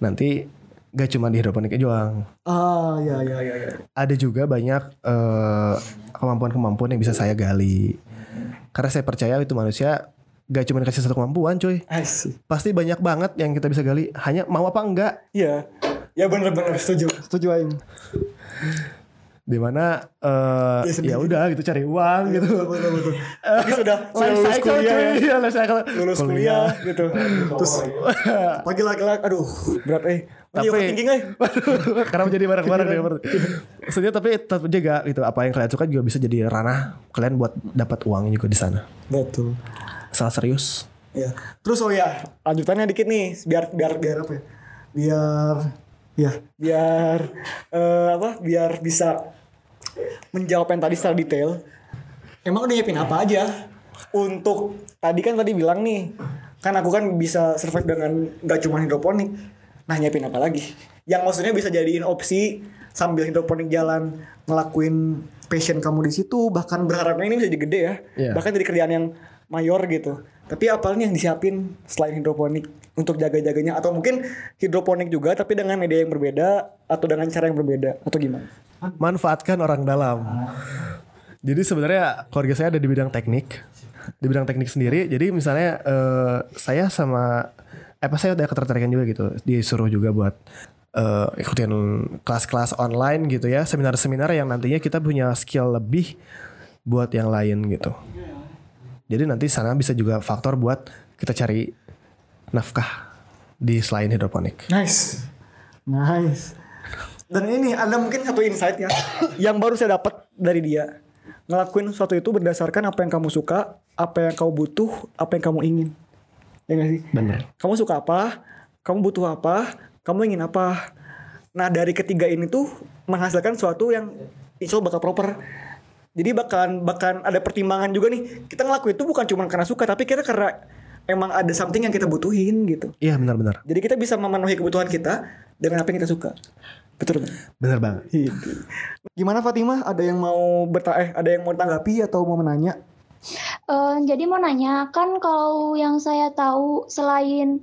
nanti gak cuma di hidroponiknya doang. Ah iya iya iya iya. ada juga banyak eh, kemampuan-kemampuan yang bisa saya gali. Karena saya percaya itu manusia gak cuma dikasih satu kemampuan coy. Asik Pasti banyak banget yang kita bisa gali. Hanya mau apa enggak. Iya Ya bener setuju Setuju Aing Di mana eh Ya, ya udah gitu cari uang gitu. Betul betul Tapi sudah [LAUGHS] Life lulus cycle, kuliah ya Iya, life cycle. lulus kuliah gitu terus [LAUGHS] pagi laki-laki aduh berat eh tapi Tapi- tinggi eh [LAUGHS] Waduh, Karena menjadi barang-barang deh. Maksudnya tapi tetap jaga gitu. Apa yang kalian suka juga bisa jadi ranah kalian buat dapat uang juga di sana. betul Salah serius. ya terus oh ya lanjutannya dikit nih biar biar biar apa ya biar ya. Biar eh, apa biar bisa menjawab yang tadi secara detail. Emang udah nyiapin apa aja? Untuk tadi kan tadi bilang nih kan aku kan bisa survive dengan gak cuma hidroponik. Nah nyiapin apa lagi? Yang maksudnya bisa jadiin opsi sambil hidroponik jalan ngelakuin passion kamu di situ. Bahkan berharapnya ini bisa jadi gede ya. Iya. bahkan jadi kerjaan yang mayor gitu tapi apalagi yang disiapin selain hidroponik untuk jaga-jaganya atau mungkin hidroponik juga tapi dengan media yang berbeda atau dengan cara yang berbeda atau gimana manfaatkan orang dalam. Jadi sebenarnya keluarga saya ada di bidang teknik, di bidang teknik sendiri. Jadi misalnya eh, saya sama apa saya ada ketertarikan juga gitu, disuruh juga buat eh, ikutin kelas-kelas online gitu ya, seminar-seminar yang nantinya kita punya skill lebih buat yang lain gitu. Jadi nanti sana bisa juga faktor buat kita cari nafkah di selain hidroponik. Nice. Nice. Dan ini ada mungkin satu insight ya [COUGHS] yang baru saya dapat dari dia. Ngelakuin sesuatu itu berdasarkan apa yang kamu suka, apa yang kamu butuh, apa yang kamu ingin. Ya gak sih? Bener. Kamu suka apa? Kamu butuh apa? Kamu ingin apa? Nah dari ketiga ini tuh menghasilkan sesuatu yang insya Allah bakal proper. Jadi bakalan bakalan ada pertimbangan juga nih. Kita ngelakuin itu bukan cuma karena suka, tapi kita karena emang ada something yang kita butuhin gitu. Iya benar-benar. Jadi kita bisa memenuhi kebutuhan kita dengan apa yang kita suka. Betul? Benar banget. Gimana Fatimah? Ada yang mau berta eh ada yang mau tanggapi atau mau menanya? Eh, jadi mau nanya, kan kalau yang saya tahu selain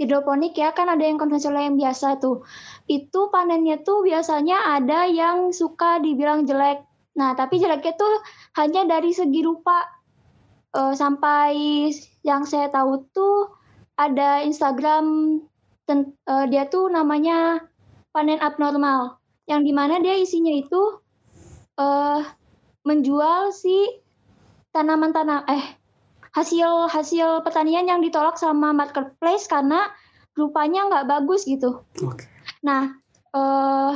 hidroponik ya, kan ada yang konvensional yang biasa tuh. Itu panennya tuh biasanya ada yang suka dibilang jelek. Nah, tapi jeleknya tuh hanya dari segi rupa. Eh, sampai yang saya tahu tuh ada Instagram ten- eh, dia tuh namanya panen abnormal. Yang di mana dia isinya itu eh menjual si tanaman tanam eh hasil hasil pertanian yang ditolak sama marketplace karena rupanya nggak bagus gitu. Oke. Nah, eh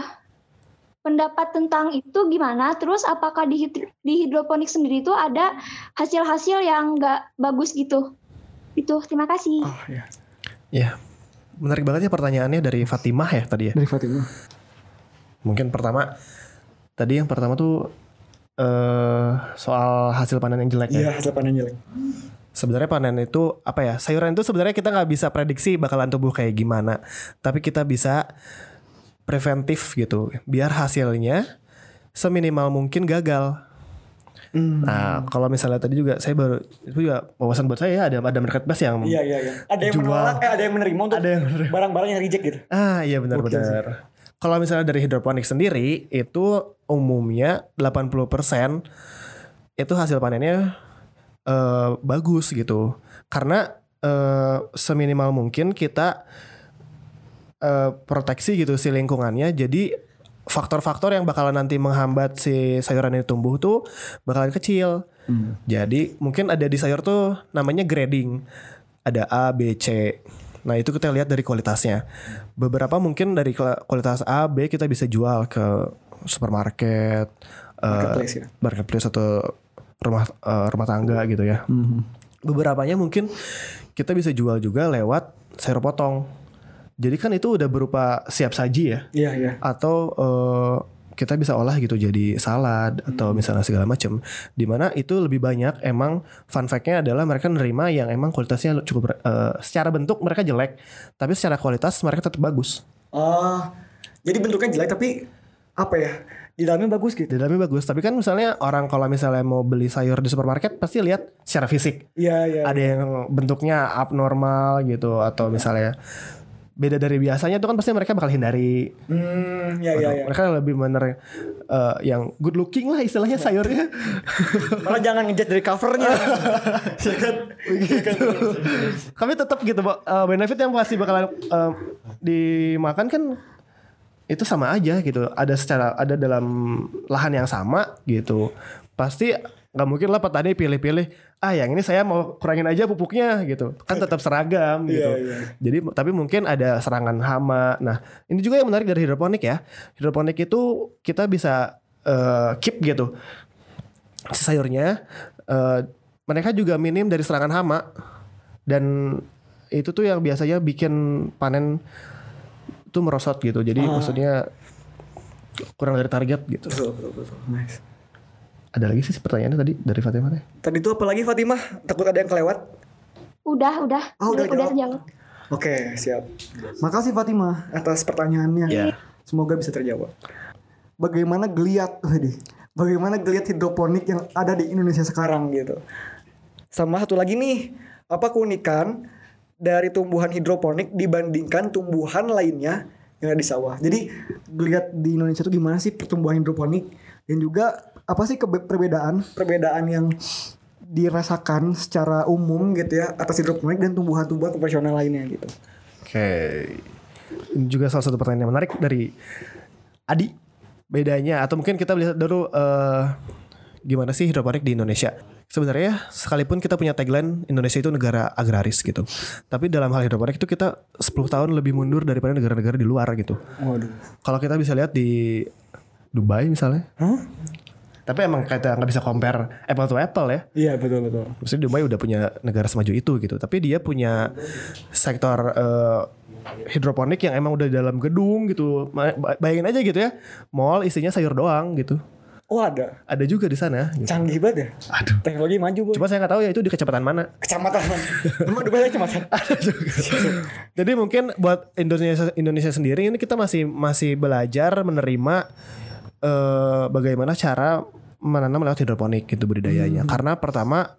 pendapat tentang itu gimana? Terus apakah di, di hidroponik sendiri itu ada hasil-hasil yang nggak bagus gitu? Itu terima kasih. Oh ya. Iya. Menarik banget ya pertanyaannya dari Fatimah ya tadi ya. Dari Fatimah. Mungkin pertama tadi yang pertama tuh eh soal hasil panen yang jelek ya. Iya hasil panen jelek. Sebenarnya panen itu apa ya? Sayuran itu sebenarnya kita nggak bisa prediksi bakalan tumbuh kayak gimana. Tapi kita bisa preventif gitu. Biar hasilnya seminimal mungkin gagal. Nah, kalau misalnya tadi juga saya baru itu juga wawasan buat saya ya ada ada marketplace yang Iya iya iya. Ada yang Jual. menolak, eh ada yang menerima untuk Ada yang menerima. barang-barang yang reject gitu. Ah iya benar-benar. Kalau misalnya dari hidroponik sendiri itu umumnya 80% itu hasil panennya eh, bagus gitu. Karena eh, seminimal mungkin kita eh, proteksi gitu si lingkungannya. Jadi faktor-faktor yang bakalan nanti menghambat si sayuran ini tumbuh tuh bakalan kecil. Jadi mungkin ada di sayur tuh namanya grading. Ada A, B, C. Nah itu kita lihat dari kualitasnya. Beberapa mungkin dari kualitas A, B kita bisa jual ke supermarket, eh, Marketplace ya. marketplace atau rumah eh, rumah tangga gitu ya. Beberapanya mungkin kita bisa jual juga lewat sayur potong. Jadi kan itu udah berupa siap saji ya Iya iya. atau eh, kita bisa olah gitu jadi salad atau misalnya segala macam di mana itu lebih banyak emang fun fact-nya adalah mereka nerima yang emang kualitasnya cukup eh, secara bentuk mereka jelek tapi secara kualitas mereka tetap bagus Oh, jadi bentuknya jelek tapi apa ya? Di dalamnya bagus gitu. di dalamnya bagus tapi kan misalnya orang kalau misalnya mau beli sayur di supermarket pasti lihat secara fisik Iya iya. ada yang bentuknya abnormal gitu atau misalnya beda dari biasanya itu kan pasti mereka bakal hindari Hmm, iya iya iya. mereka lebih bener eh, yang good looking lah istilahnya sayurnya Malah jangan ngejat dari covernya. [LAUGHS] ya kan? kami tetap gitu. Eh, benefit yang pasti bakalan eh, dimakan kan itu sama aja gitu ada secara ada dalam lahan yang sama gitu pasti nggak mungkin lah petani pilih-pilih ah yang ini saya mau kurangin aja pupuknya gitu. Kan tetap seragam [LAUGHS] gitu. Iya, iya. jadi tapi mungkin ada serangan hama. Nah ini juga yang menarik dari hidroponik ya. Hidroponik itu kita bisa eh, keep gitu. Sayurnya eh, mereka juga minim dari serangan hama. Dan itu tuh yang biasanya bikin panen itu merosot gitu. Jadi maksudnya kurang dari target gitu. Betul betul betul. Nice. Ada lagi sih pertanyaannya tadi dari Fatimah teh? Tadi itu apa lagi Fatimah? Takut ada yang kelewat? Udah, udah. Oh, udah udah, udah. Oke, siap. Makasih Fatimah atas pertanyaannya. Iya. Semoga bisa terjawab. Bagaimana geliat tadi? Bagaimana geliat hidroponik yang ada di Indonesia sekarang gitu? Sama satu lagi nih, apa keunikan dari tumbuhan hidroponik dibandingkan tumbuhan lainnya yang ada di sawah? Jadi geliat di Indonesia itu gimana sih pertumbuhan hidroponik dan juga apa sih perbedaan perbedaan yang dirasakan secara umum gitu ya atas hidroponik dan tumbuhan-tumbuhan konvensional lainnya gitu. Oke. Ini juga salah satu pertanyaan yang menarik dari Adi. Bedanya atau mungkin kita lihat dulu eh, gimana sih hidroponik di Indonesia. Sebenarnya sekalipun kita punya tagline Indonesia itu negara agraris gitu. Tapi dalam hal hidroponik itu kita 10 tahun lebih mundur daripada negara-negara di luar gitu. Waduh. Kalau kita bisa lihat di Dubai misalnya. Tapi emang kita nggak bisa compare apple to apple ya. Iya betul betul. Maksudnya Dubai udah punya negara semaju itu gitu. Tapi dia punya sektor eh, hidroponik yang emang udah di dalam gedung gitu. Bayangin aja gitu ya. Mall isinya sayur doang gitu. Oh ada. Ada juga di sana. gitu. Canggih banget ya. Aduh. Teknologi maju boy. Cuma saya nggak tahu ya itu di kecamatan mana. Kecamatan. [LAUGHS] Emang Dubai ada kecamatan? [LAUGHS] Jadi mungkin buat Indonesia Indonesia sendiri ini kita masih masih belajar menerima eh, bagaimana cara menanam lewat hidroponik gitu budidayanya. Karena pertama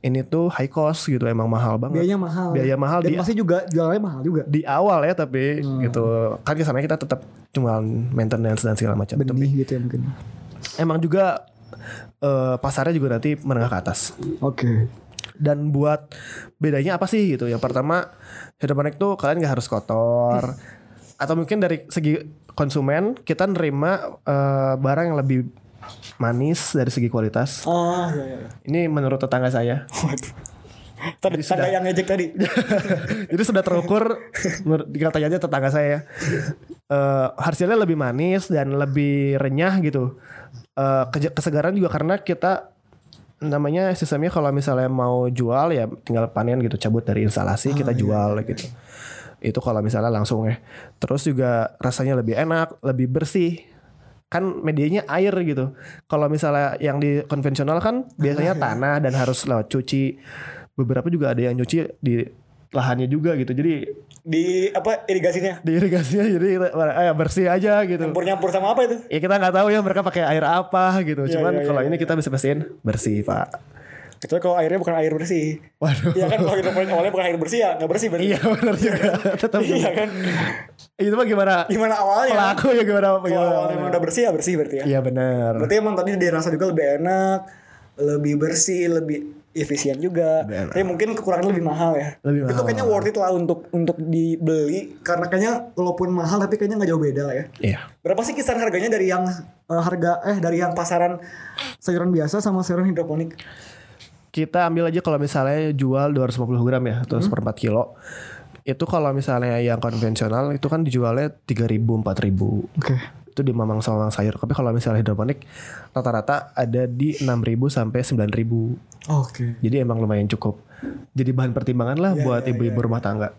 ini tuh high cost gitu emang mahal banget. Biayanya mahal. Biaya mahal Dan di pasti juga jualannya mahal juga. di awal ya tapi gitu kan kesannya kita tetap cuma maintenance dan segala macam. Tapi Benih gitu ya mungkin. emang juga eh, pasarnya juga nanti menengah ke atas. Oke. Dan buat bedanya apa sih gitu? Yang pertama hidroponik tuh kalian nggak harus kotor. Atau mungkin dari segi konsumen kita nerima eh, barang yang lebih manis dari segi kualitas. Oh iya iya. Ini menurut tetangga saya. [LAUGHS] Tadi tangga yang ngejek tadi. [LAUGHS] Jadi sudah terukur dikatanya aja tetangga saya. Eh, hasilnya lebih manis dan lebih renyah gitu. Eh, keje- kesegaran juga karena kita namanya sistemnya kalau misalnya mau jual ya tinggal panen gitu cabut dari instalasi kita jual gitu. Itu kalau misalnya langsung ya. Terus juga rasanya lebih enak, lebih bersih. Kan medianya air gitu. Kalau misalnya yang di konvensional kan biasanya tanah dan harus lewat cuci. Beberapa juga ada yang nyuci di lahannya juga gitu. Jadi Di apa irigasinya? di irigasinya jadi eh, bersih aja gitu. Nyampur-nyampur sama apa itu? Ya kita nggak tahu ya mereka pakai air apa gitu. Iya, Cuman iya, kalau iya, ini kita bisa pastiin bersih pak. Kecuali kalau airnya bukan air bersih. Waduh. Iya kan kalau hidroponik awalnya bukan air bersih ya nggak bersih berarti. Iya benar juga. [LAUGHS] Tetap Iya kan. Itu mah gimana? Gimana awalnya? Pelaku ya gimana? Kalau gimana awalnya emang udah bersih ya bersih berarti ya. Iya benar. Berarti emang tadi dirasa juga lebih enak, lebih bersih, lebih efisien juga. Enak. Tapi mungkin kekurangannya lebih mahal ya. Lebih Itu mahal. kayaknya worth it lah untuk untuk dibeli karena kayaknya walaupun mahal tapi kayaknya nggak jauh beda lah ya. Iya. Berapa sih kisaran harganya dari yang eh, harga eh dari yang pasaran sayuran biasa sama sayuran hidroponik? Kita ambil aja kalau misalnya jual 250 gram ya atau seperempat kilo. Itu kalau misalnya yang konvensional itu kan dijualnya 3000 4000 Oke. itu di mamang sama mamang sayur. Tapi kalau misalnya hidroponik rata-rata ada di 6000 sampai 9000. Oke. Jadi emang lumayan cukup. Jadi bahan pertimbangan lah Iya, buat ibu-ibu rumah tangga.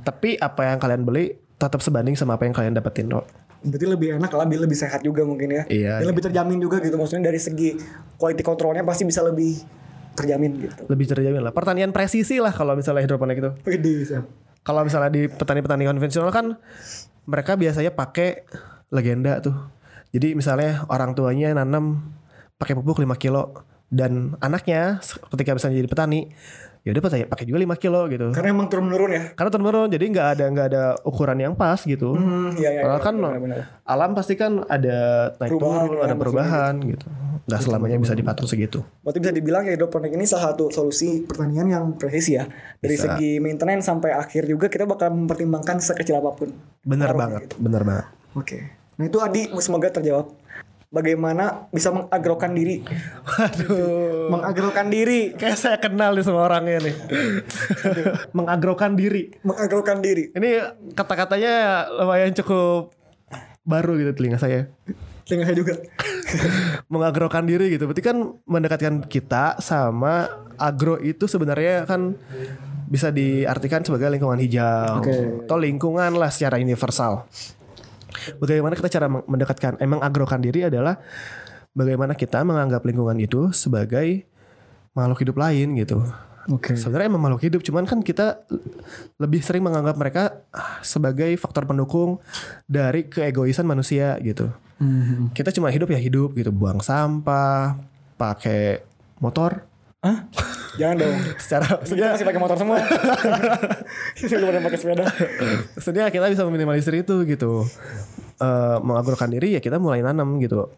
Tapi apa yang kalian beli tetap sebanding sama apa yang kalian dapetin kok. Berarti lebih enak lah, lebih, lebih sehat juga mungkin ya. Iya, Dan lebih terjamin juga gitu. Maksudnya dari segi quality controlnya pasti bisa lebih terjamin gitu. Lebih terjamin lah. Pertanian presisi lah kalau misalnya hidroponik itu. Kalau misalnya di petani-petani konvensional kan mereka biasanya pakai legenda tuh. Jadi misalnya orang tuanya nanam pakai pupuk 5 kilo dan anaknya ketika misalnya jadi petani ya udah pakai pakai juga 5 kilo gitu. Karena emang turun menurun ya. Karena turun menurun jadi nggak ada nggak ada ukuran yang pas gitu. Hmm, iya iya. Padahal iya, kan benar-benar. alam pasti kan ada naik Perubahan turun, ya, ada perubahan gitu. Nggak selamanya bisa dipatok segitu. Berarti bisa dibilang ya hidroponik ini salah satu solusi pertanian yang presisi ya. Dari Bisa. segi maintenance sampai akhir juga kita bakal mempertimbangkan sekecil apa pun. Bener banget, gitu. bener banget. Oke. Nah itu Adi semoga terjawab. Bagaimana bisa mengagrokan diri? Waduh. Mengagrokan diri. Kayak saya kenal nih sama orangnya nih. Mengagrokan diri. Mengagrokan diri. Ini kata-katanya lumayan cukup baru gitu telinga saya. Telinga saya juga. [LAUGHS] Mengagrokan diri gitu. Berarti kan mendekatkan kita sama agro itu sebenarnya kan bisa diartikan sebagai lingkungan hijau Oke. atau lingkungan lah secara universal. Bagaimana kita cara mendekatkan emang agrokan diri adalah bagaimana kita menganggap lingkungan itu sebagai makhluk hidup lain gitu. Oke. Sebenarnya emang makhluk hidup, cuman kan kita lebih sering menganggap mereka ah, sebagai faktor pendukung dari keegoisan manusia gitu. Hmm. Kita cuma hidup ya hidup gitu, buang sampah, pakai motor. Hah? Jangan dong. Secara Kita maksudnya, masih pakai motor semua. Kita belum ada pakai sepeda. maksudnya kita bisa meminimalisir itu gitu. Eh mengagrokan diri ya kita mulai nanam gitu.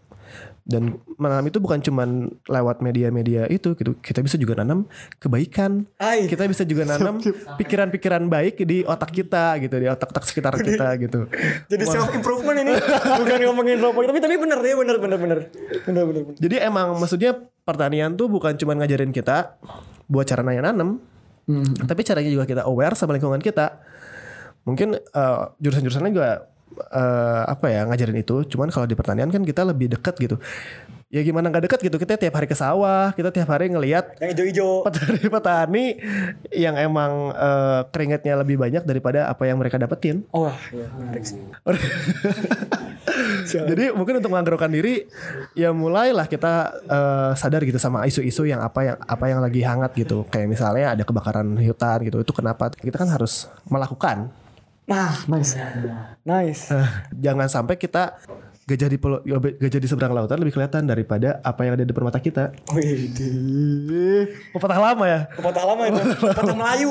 Dan menanam itu bukan cuman lewat media-media itu gitu. Kita bisa juga nanam kebaikan. Ai. Kita bisa juga nanam pikiran-pikiran baik di otak kita gitu, di otak-otak sekitar kita gitu. Jadi self improvement ini bukan ngomongin rokok tapi tapi bener ya bener bener bener bener bener. bener. Jadi emang maksudnya pertanian tuh bukan cuman ngajarin kita buat cara nanya nanam, tapi caranya juga kita aware sama lingkungan kita. Mungkin eh, jurusan-jurusannya juga eh, apa ya ngajarin itu. Cuman kalau di pertanian kan kita lebih dekat gitu. Ya gimana nggak dekat gitu? Kita tiap hari ke sawah, kita tiap hari ngelihat Yang hijau-hijau. petani-petani yang emang eh, keringatnya lebih banyak daripada apa yang mereka dapetin. Oh, iya, menarik sih. [LAUGHS] Jadi mungkin untuk mengagrokan diri ya mulailah kita eh, sadar gitu sama isu-isu yang apa yang apa yang lagi hangat gitu. Kayak misalnya ada kebakaran hutan gitu. Itu kenapa kita kan harus melakukan. Nah, nice. Nice. [LAUGHS] Jangan sampai kita gajah di pulau- gajah di seberang lautan lebih kelihatan daripada apa yang ada di depan mata kita. Wih, Pepatah lama ya. pepatah lama itu. Pepatah Melayu.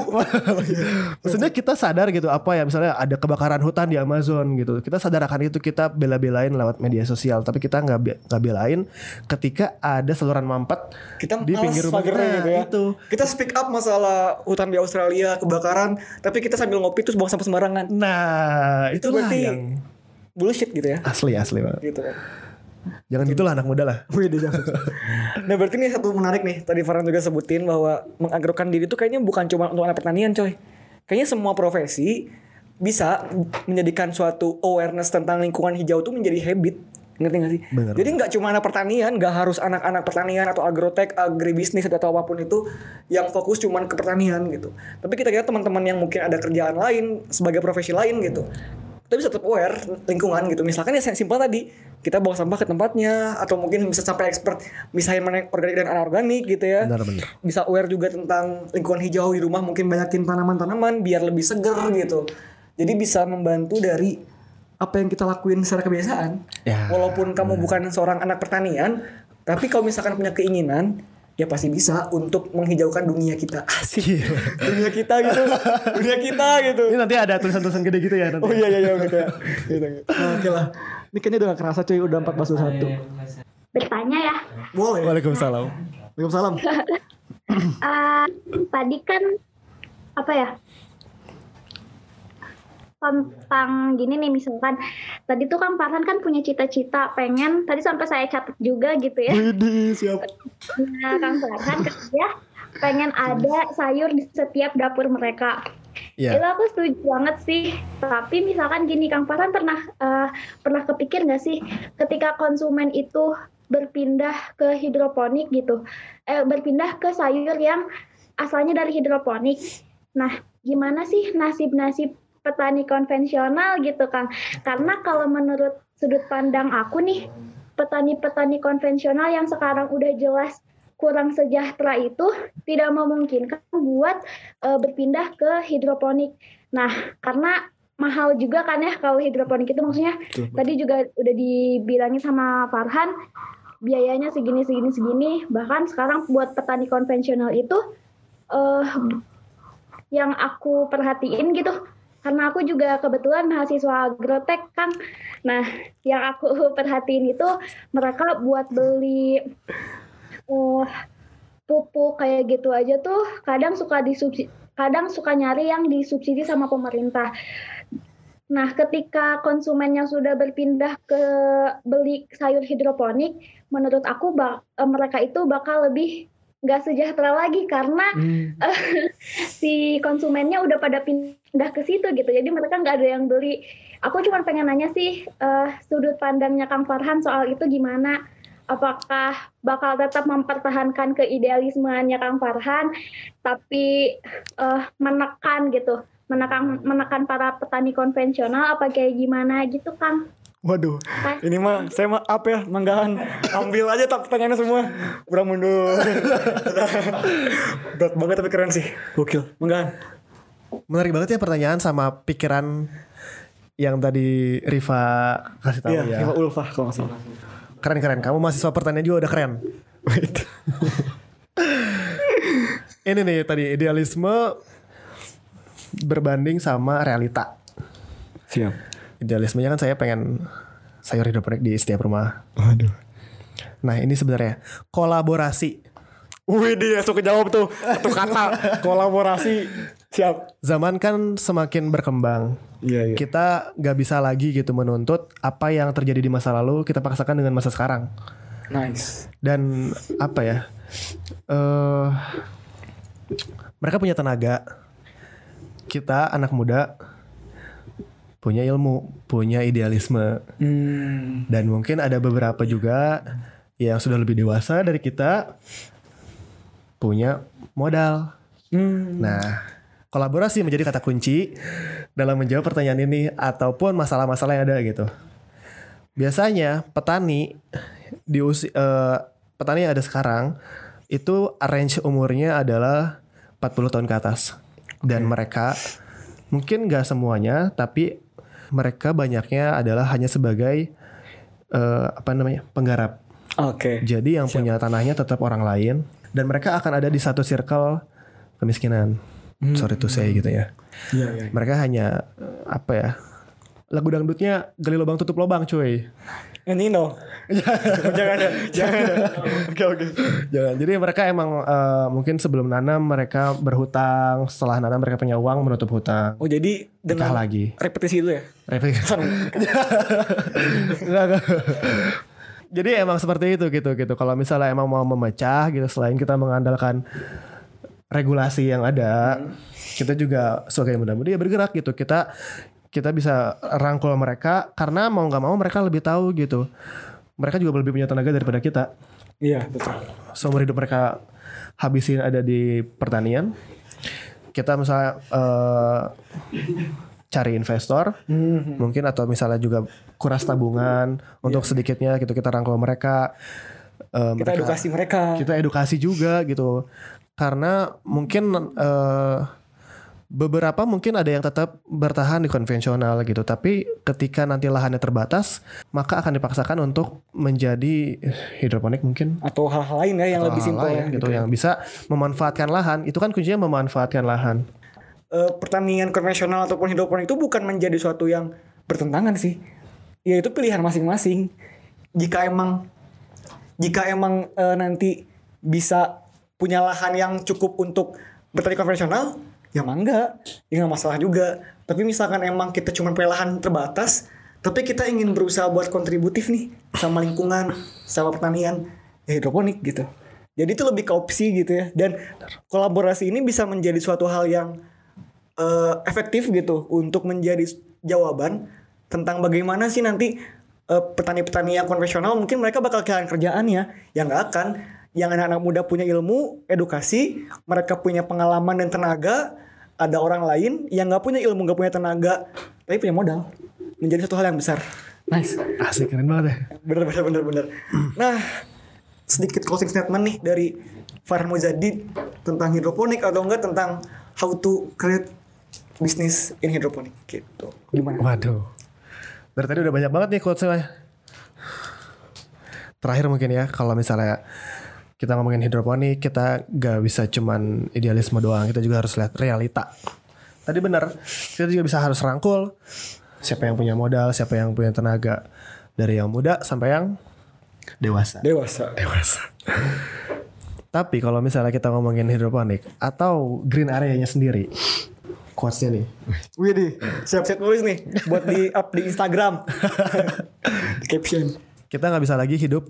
Maksudnya kita sadar gitu apa ya misalnya ada kebakaran hutan di Amazon gitu. Kita sadar akan itu kita bela-belain lewat media sosial, tapi kita nggak nggak belain ketika ada saluran mampet Kita di pinggir rumah kita gitu ya. itu. Kita speak up masalah hutan di Australia kebakaran, tapi kita sambil ngopi terus buang sampah sembarangan. Nah, Itu berarti yang bullshit gitu ya. asli asli banget. Gitu kan. Jangan gitulah anak muda lah. [LAUGHS] Nah berarti nih satu menarik nih. Tadi Farhan juga sebutin bahwa mengagrokan diri itu kayaknya bukan cuma untuk anak pertanian coy. Kayaknya semua profesi bisa menjadikan suatu awareness tentang lingkungan hijau itu menjadi habit. Ngerti gak sih? Bener. Jadi nggak cuma anak pertanian, nggak harus anak-anak pertanian atau agrotech, agribisnis atau apa pun itu yang fokus cuma ke pertanian gitu. Tapi kita kira teman-teman yang mungkin ada kerjaan lain sebagai profesi lain gitu. Kita bisa tetap aware lingkungan gitu. Misalkan ya yang simpel tadi, kita bawa sampah ke tempatnya atau mungkin bisa sampai expert misahin mana organik dan anorganik gitu ya. Benar-benar. Bisa aware juga tentang lingkungan hijau di rumah, mungkin banyakin tanaman-tanaman biar lebih seger gitu. Jadi bisa membantu dari apa yang kita lakuin secara kebiasaan. Ya. Walaupun kamu bukan seorang anak pertanian, tapi kalau misalkan punya keinginan, ya pasti bisa untuk menghijaukan dunia kita. Asik. dunia kita gitu. dunia kita gitu. Ini nanti ada tulisan-tulisan gede gitu ya nanti. Oh iya iya iya gitu ya. Gitu, gitu. Nah, Oke lah. Ini kayaknya udah gak kerasa cuy, udah 1421. Bertanya ya, Boleh. Waalaikumsalam. Waalaikumsalam. eh, tadi kan apa ya? Tentang gini nih misalkan tadi tuh Kang Farhan kan punya cita-cita pengen tadi sampai saya catat juga gitu ya Widih, siap. Nah, Kang Farhan ya pengen ada sayur di setiap dapur mereka. Iya. Itu aku setuju banget sih. Tapi misalkan gini, Kang Farhan pernah eh, pernah kepikir nggak sih ketika konsumen itu berpindah ke hidroponik gitu, eh berpindah ke sayur yang asalnya dari hidroponik. Nah, gimana sih nasib-nasib petani konvensional gitu, Kang? Karena kalau menurut sudut pandang aku nih, petani-petani konvensional yang sekarang udah jelas kurang sejahtera itu tidak memungkinkan buat eh, berpindah ke hidroponik. Nah, karena mahal juga kan ya kalau hidroponik itu maksudnya tadi juga udah dibilangin sama Farhan biayanya segini segini segini bahkan sekarang buat petani konvensional itu eh yang aku perhatiin gitu karena aku juga kebetulan mahasiswa agrotek kan nah yang aku [LAUGHS] perhatiin itu mereka buat beli eh pupuk kayak gitu aja tuh kadang suka disubsidi kadang suka nyari yang disubsidi sama pemerintah. Nah, ketika konsumennya sudah berpindah ke beli sayur hidroponik, menurut aku eh, mereka itu bakal lebih nggak sejahtera lagi karena eh, [LAUGHS] si konsumennya udah pada pindah ke situ gitu. Jadi mereka nggak ada yang beli. Aku cuma pengen nanya sih eh, sudut pandangnya Kang Farhan soal itu gimana? Apakah bakal tetap mempertahankan keidealismenya Kang Farhan, tapi eh, menekan gitu, menekan menekan para petani konvensional apa kayak gimana gitu Kang? Waduh, ini mah saya mah apa ya manggahan ambil aja tak pertanyaannya semua kurang mundur. [LAUGHS] Berat banget tapi keren sih, gokil. Manggahan. Menarik banget ya pertanyaan sama pikiran yang tadi Riva kasih tahu Iya, ya. Riva Ulfa kalau nggak salah. Keren keren. Kamu mahasiswa pertanian juga udah keren. [LAUGHS] Ini nih tadi idealisme berbanding sama realita. Siap. Idealismenya kan saya pengen sayur hidroponik di setiap rumah. Waduh. Nah ini sebenarnya kolaborasi. Wih dia langsung kejawab tuh satu kata [LAUGHS] kolaborasi siap. Zaman kan semakin berkembang. Iya Kita gak bisa lagi gitu menuntut apa yang terjadi di masa lalu kita paksakan dengan masa sekarang. Nice. Dan apa ya? eh mereka punya tenaga. Kita anak muda punya ilmu, punya idealisme. Hmm. Dan mungkin ada beberapa juga yang sudah lebih dewasa dari kita punya modal. Hmm. Nah, kolaborasi menjadi kata kunci dalam menjawab pertanyaan ini ataupun masalah-masalah yang ada gitu. Biasanya petani di usi, eh, petani yang ada sekarang itu range umurnya adalah 40 tahun ke atas. Dan mereka mungkin gak semuanya tapi mereka banyaknya adalah hanya sebagai eh, apa namanya? penggarap. Oke. Jadi yang punya tanahnya tetap orang lain dan mereka akan ada di satu circle kemiskinan. Sorry to say gitu ya. Iya iya. Mereka hanya eh, apa ya? Lagu dangdutnya gali lubang tutup lubang cuy. Nino. [LAUGHS] jangan ada, jangan ada. Oke oke. Jangan. Jadi mereka emang eh, mungkin sebelum nanam mereka berhutang, setelah nanam mereka punya uang menutup hutang. Oh jadi Nikah dengan lagi. repetisi itu ya? Replik. Enggak, enggak. Jadi emang seperti itu gitu gitu. Kalau misalnya emang mau memecah gitu selain kita mengandalkan regulasi yang ada, kita juga sebagai muda-mudi ya bergerak gitu. Kita kita bisa rangkul mereka karena mau nggak mau mereka lebih tahu gitu. Mereka juga lebih punya tenaga daripada kita. Iya betul. Seumur hidup mereka habisin ada di pertanian. Kita misalnya eh, cari investor, mungkin atau misalnya juga kuras tabungan untuk sedikitnya gitu kita rangkul mereka. Eh, Kita mereka- edukasi mereka. kita edukasi juga gitu karena mungkin eh, beberapa mungkin ada yang tetap bertahan di konvensional gitu tapi ketika nanti lahannya terbatas maka akan dipaksakan untuk menjadi hidroponik mungkin Atau hal-hal lain ya yang atau lebih simpel ya. gitu yang bisa memanfaatkan lahan itu kan kuncinya memanfaatkan lahan Eh, pertanian konvensional ataupun hidroponik itu bukan menjadi suatu yang bertentangan sih. Ya itu pilihan masing-masing. Jika emang jika emang eh, nanti bisa punya lahan yang cukup untuk bertani konvensional, ya mangga, ya nggak masalah juga. Tapi misalkan emang kita cuma punya lahan terbatas, tapi kita ingin berusaha buat kontributif nih sama lingkungan, sama pertanian, ya hidroponik gitu. Jadi itu lebih ke opsi gitu ya. Dan kolaborasi ini bisa menjadi suatu hal yang eh, efektif gitu untuk menjadi jawaban tentang bagaimana sih nanti eh, petani-petani yang konvensional mungkin mereka bakal kehilangan kerjaan ya yang nggak akan yang anak-anak muda punya ilmu edukasi mereka punya pengalaman dan tenaga ada orang lain yang nggak punya ilmu nggak punya tenaga tapi punya modal menjadi suatu hal yang besar. Nice. Asik keren banget ya. Bener bener bener bener. Nah sedikit closing statement nih dari Farhan Muzadi tentang hidroponik atau enggak tentang how to create business in hidroponik gitu. Gimana? Waduh. Dari tadi udah banyak banget nih quotesnya. Terakhir mungkin ya kalau misalnya kita ngomongin hidroponik kita gak bisa cuman idealisme doang kita juga harus lihat realita. Tadi benar kita juga bisa harus rangkul siapa yang punya modal siapa yang punya tenaga dari yang muda sampai yang dewasa. Dewasa. Dewasa. Tapi kalau misalnya kita ngomongin hidroponik atau green areanya sendiri quotesnya nih. Wih siap-siap nulis nih. Buat di up di Instagram. Di [LAUGHS] caption. kita nggak bisa lagi hidup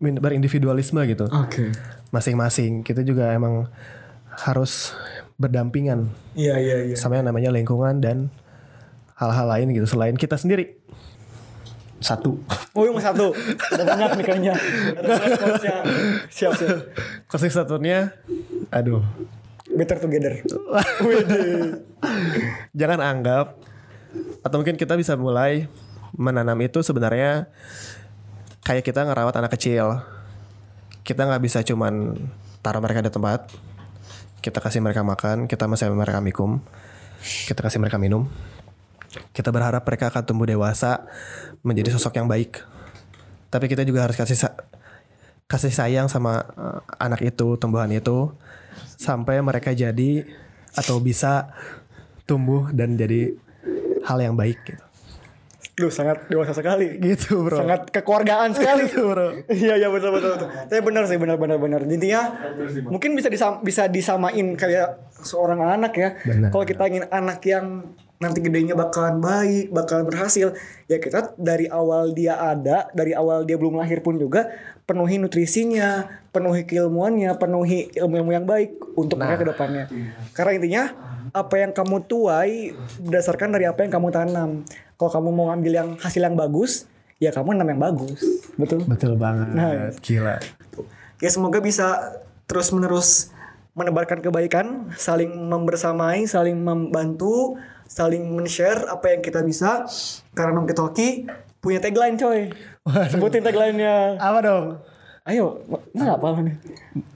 berindividualisme gitu Oke. masing-masing kita juga emang harus berdampingan Iya iya iya. sama yang namanya lingkungan dan hal-hal lain gitu selain kita sendiri satu Oh yang satu. Ada banyak nih kayaknya. Siap siap. closing statementnya aduh Better together. [LAUGHS] jangan anggap atau mungkin kita bisa mulai menanam itu sebenarnya kayak kita ngerawat anak kecil. Kita nggak bisa cuman taruh mereka di tempat. Kita kasih mereka makan kita masih mereka mikum. Kita kasih mereka minum. Kita berharap mereka akan tumbuh dewasa menjadi sosok yang baik. Tapi kita juga harus kasih sa- kasih sayang sama eh, anak itu tumbuhan itu sampai mereka jadi atau bisa tumbuh dan jadi hal yang baik gitu. Duh sangat dewasa sekali. Gitu bro. Sangat kekeluargaan sekali. Gitu, bro. Iya iya betul betul betul. Tapi benar sih benar benar benar. Intinya mungkin bisa disam, bisa disamain kayak seorang anak ya. Benar. Kalau kita ingin anak yang nanti gedenya bakalan baik, bakalan berhasil, ya kita dari awal dia ada, dari awal dia belum lahir pun juga penuhi nutrisinya, penuhi keilmuannya, penuhi ilmu-ilmu yang baik untuk mereka ke depannya. Karena intinya apa yang kamu tuai berdasarkan dari apa yang kamu tanam. Kalau kamu mau ngambil yang hasil yang bagus, ya kamu nanam yang bagus. Betul. Betul banget. Nah. Gila. Ya semoga bisa terus menerus menebarkan kebaikan, saling membersamai, saling membantu, saling men-share apa yang kita bisa. Karena Nongki Talki punya tagline coy. Sebutin tagline-nya. Apa dong? Ayo, mana apa nih?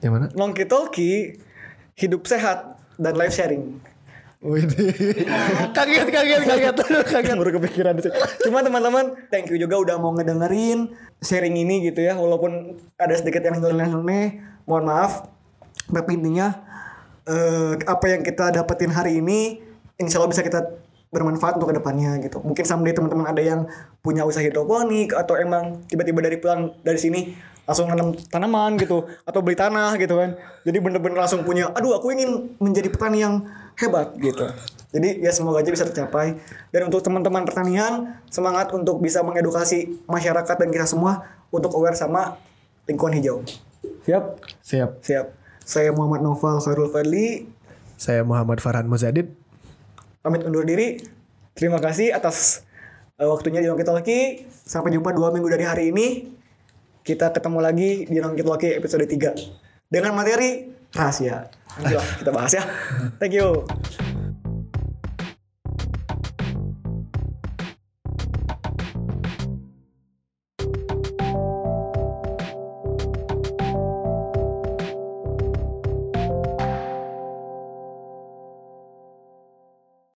Yang mana? Nongki Talki hidup sehat dan life sharing. Wih, kaget, kaget, kaget, kaget. [LAUGHS] baru kepikiran itu. Cuma teman-teman, thank you juga udah mau ngedengerin sharing ini gitu ya. Walaupun ada sedikit yang nyeleneh, mohon maaf. Tapi intinya eh, apa yang kita dapetin hari ini, insya Allah bisa kita bermanfaat untuk ke depannya gitu. Mungkin someday teman-teman ada yang punya usaha hidroponik atau emang tiba-tiba dari pulang dari sini langsung nanam tanaman gitu atau beli tanah gitu kan. Jadi bener-bener langsung punya, aduh aku ingin menjadi petani yang hebat gitu. Jadi ya semoga aja bisa tercapai. Dan untuk teman-teman pertanian, semangat untuk bisa mengedukasi masyarakat dan kita semua untuk aware sama lingkungan hijau. Siap? Siap. Siap. Saya Muhammad Noval Khairul Fadli, Saya Muhammad Farhan Muzadid. pamit undur diri. Terima kasih atas uh, waktunya di Talki. Sampai jumpa dua minggu dari hari ini. Kita ketemu lagi di Nongki Talki episode 3. Dengan materi rahasia. Nanti kita bahas ya. Thank you.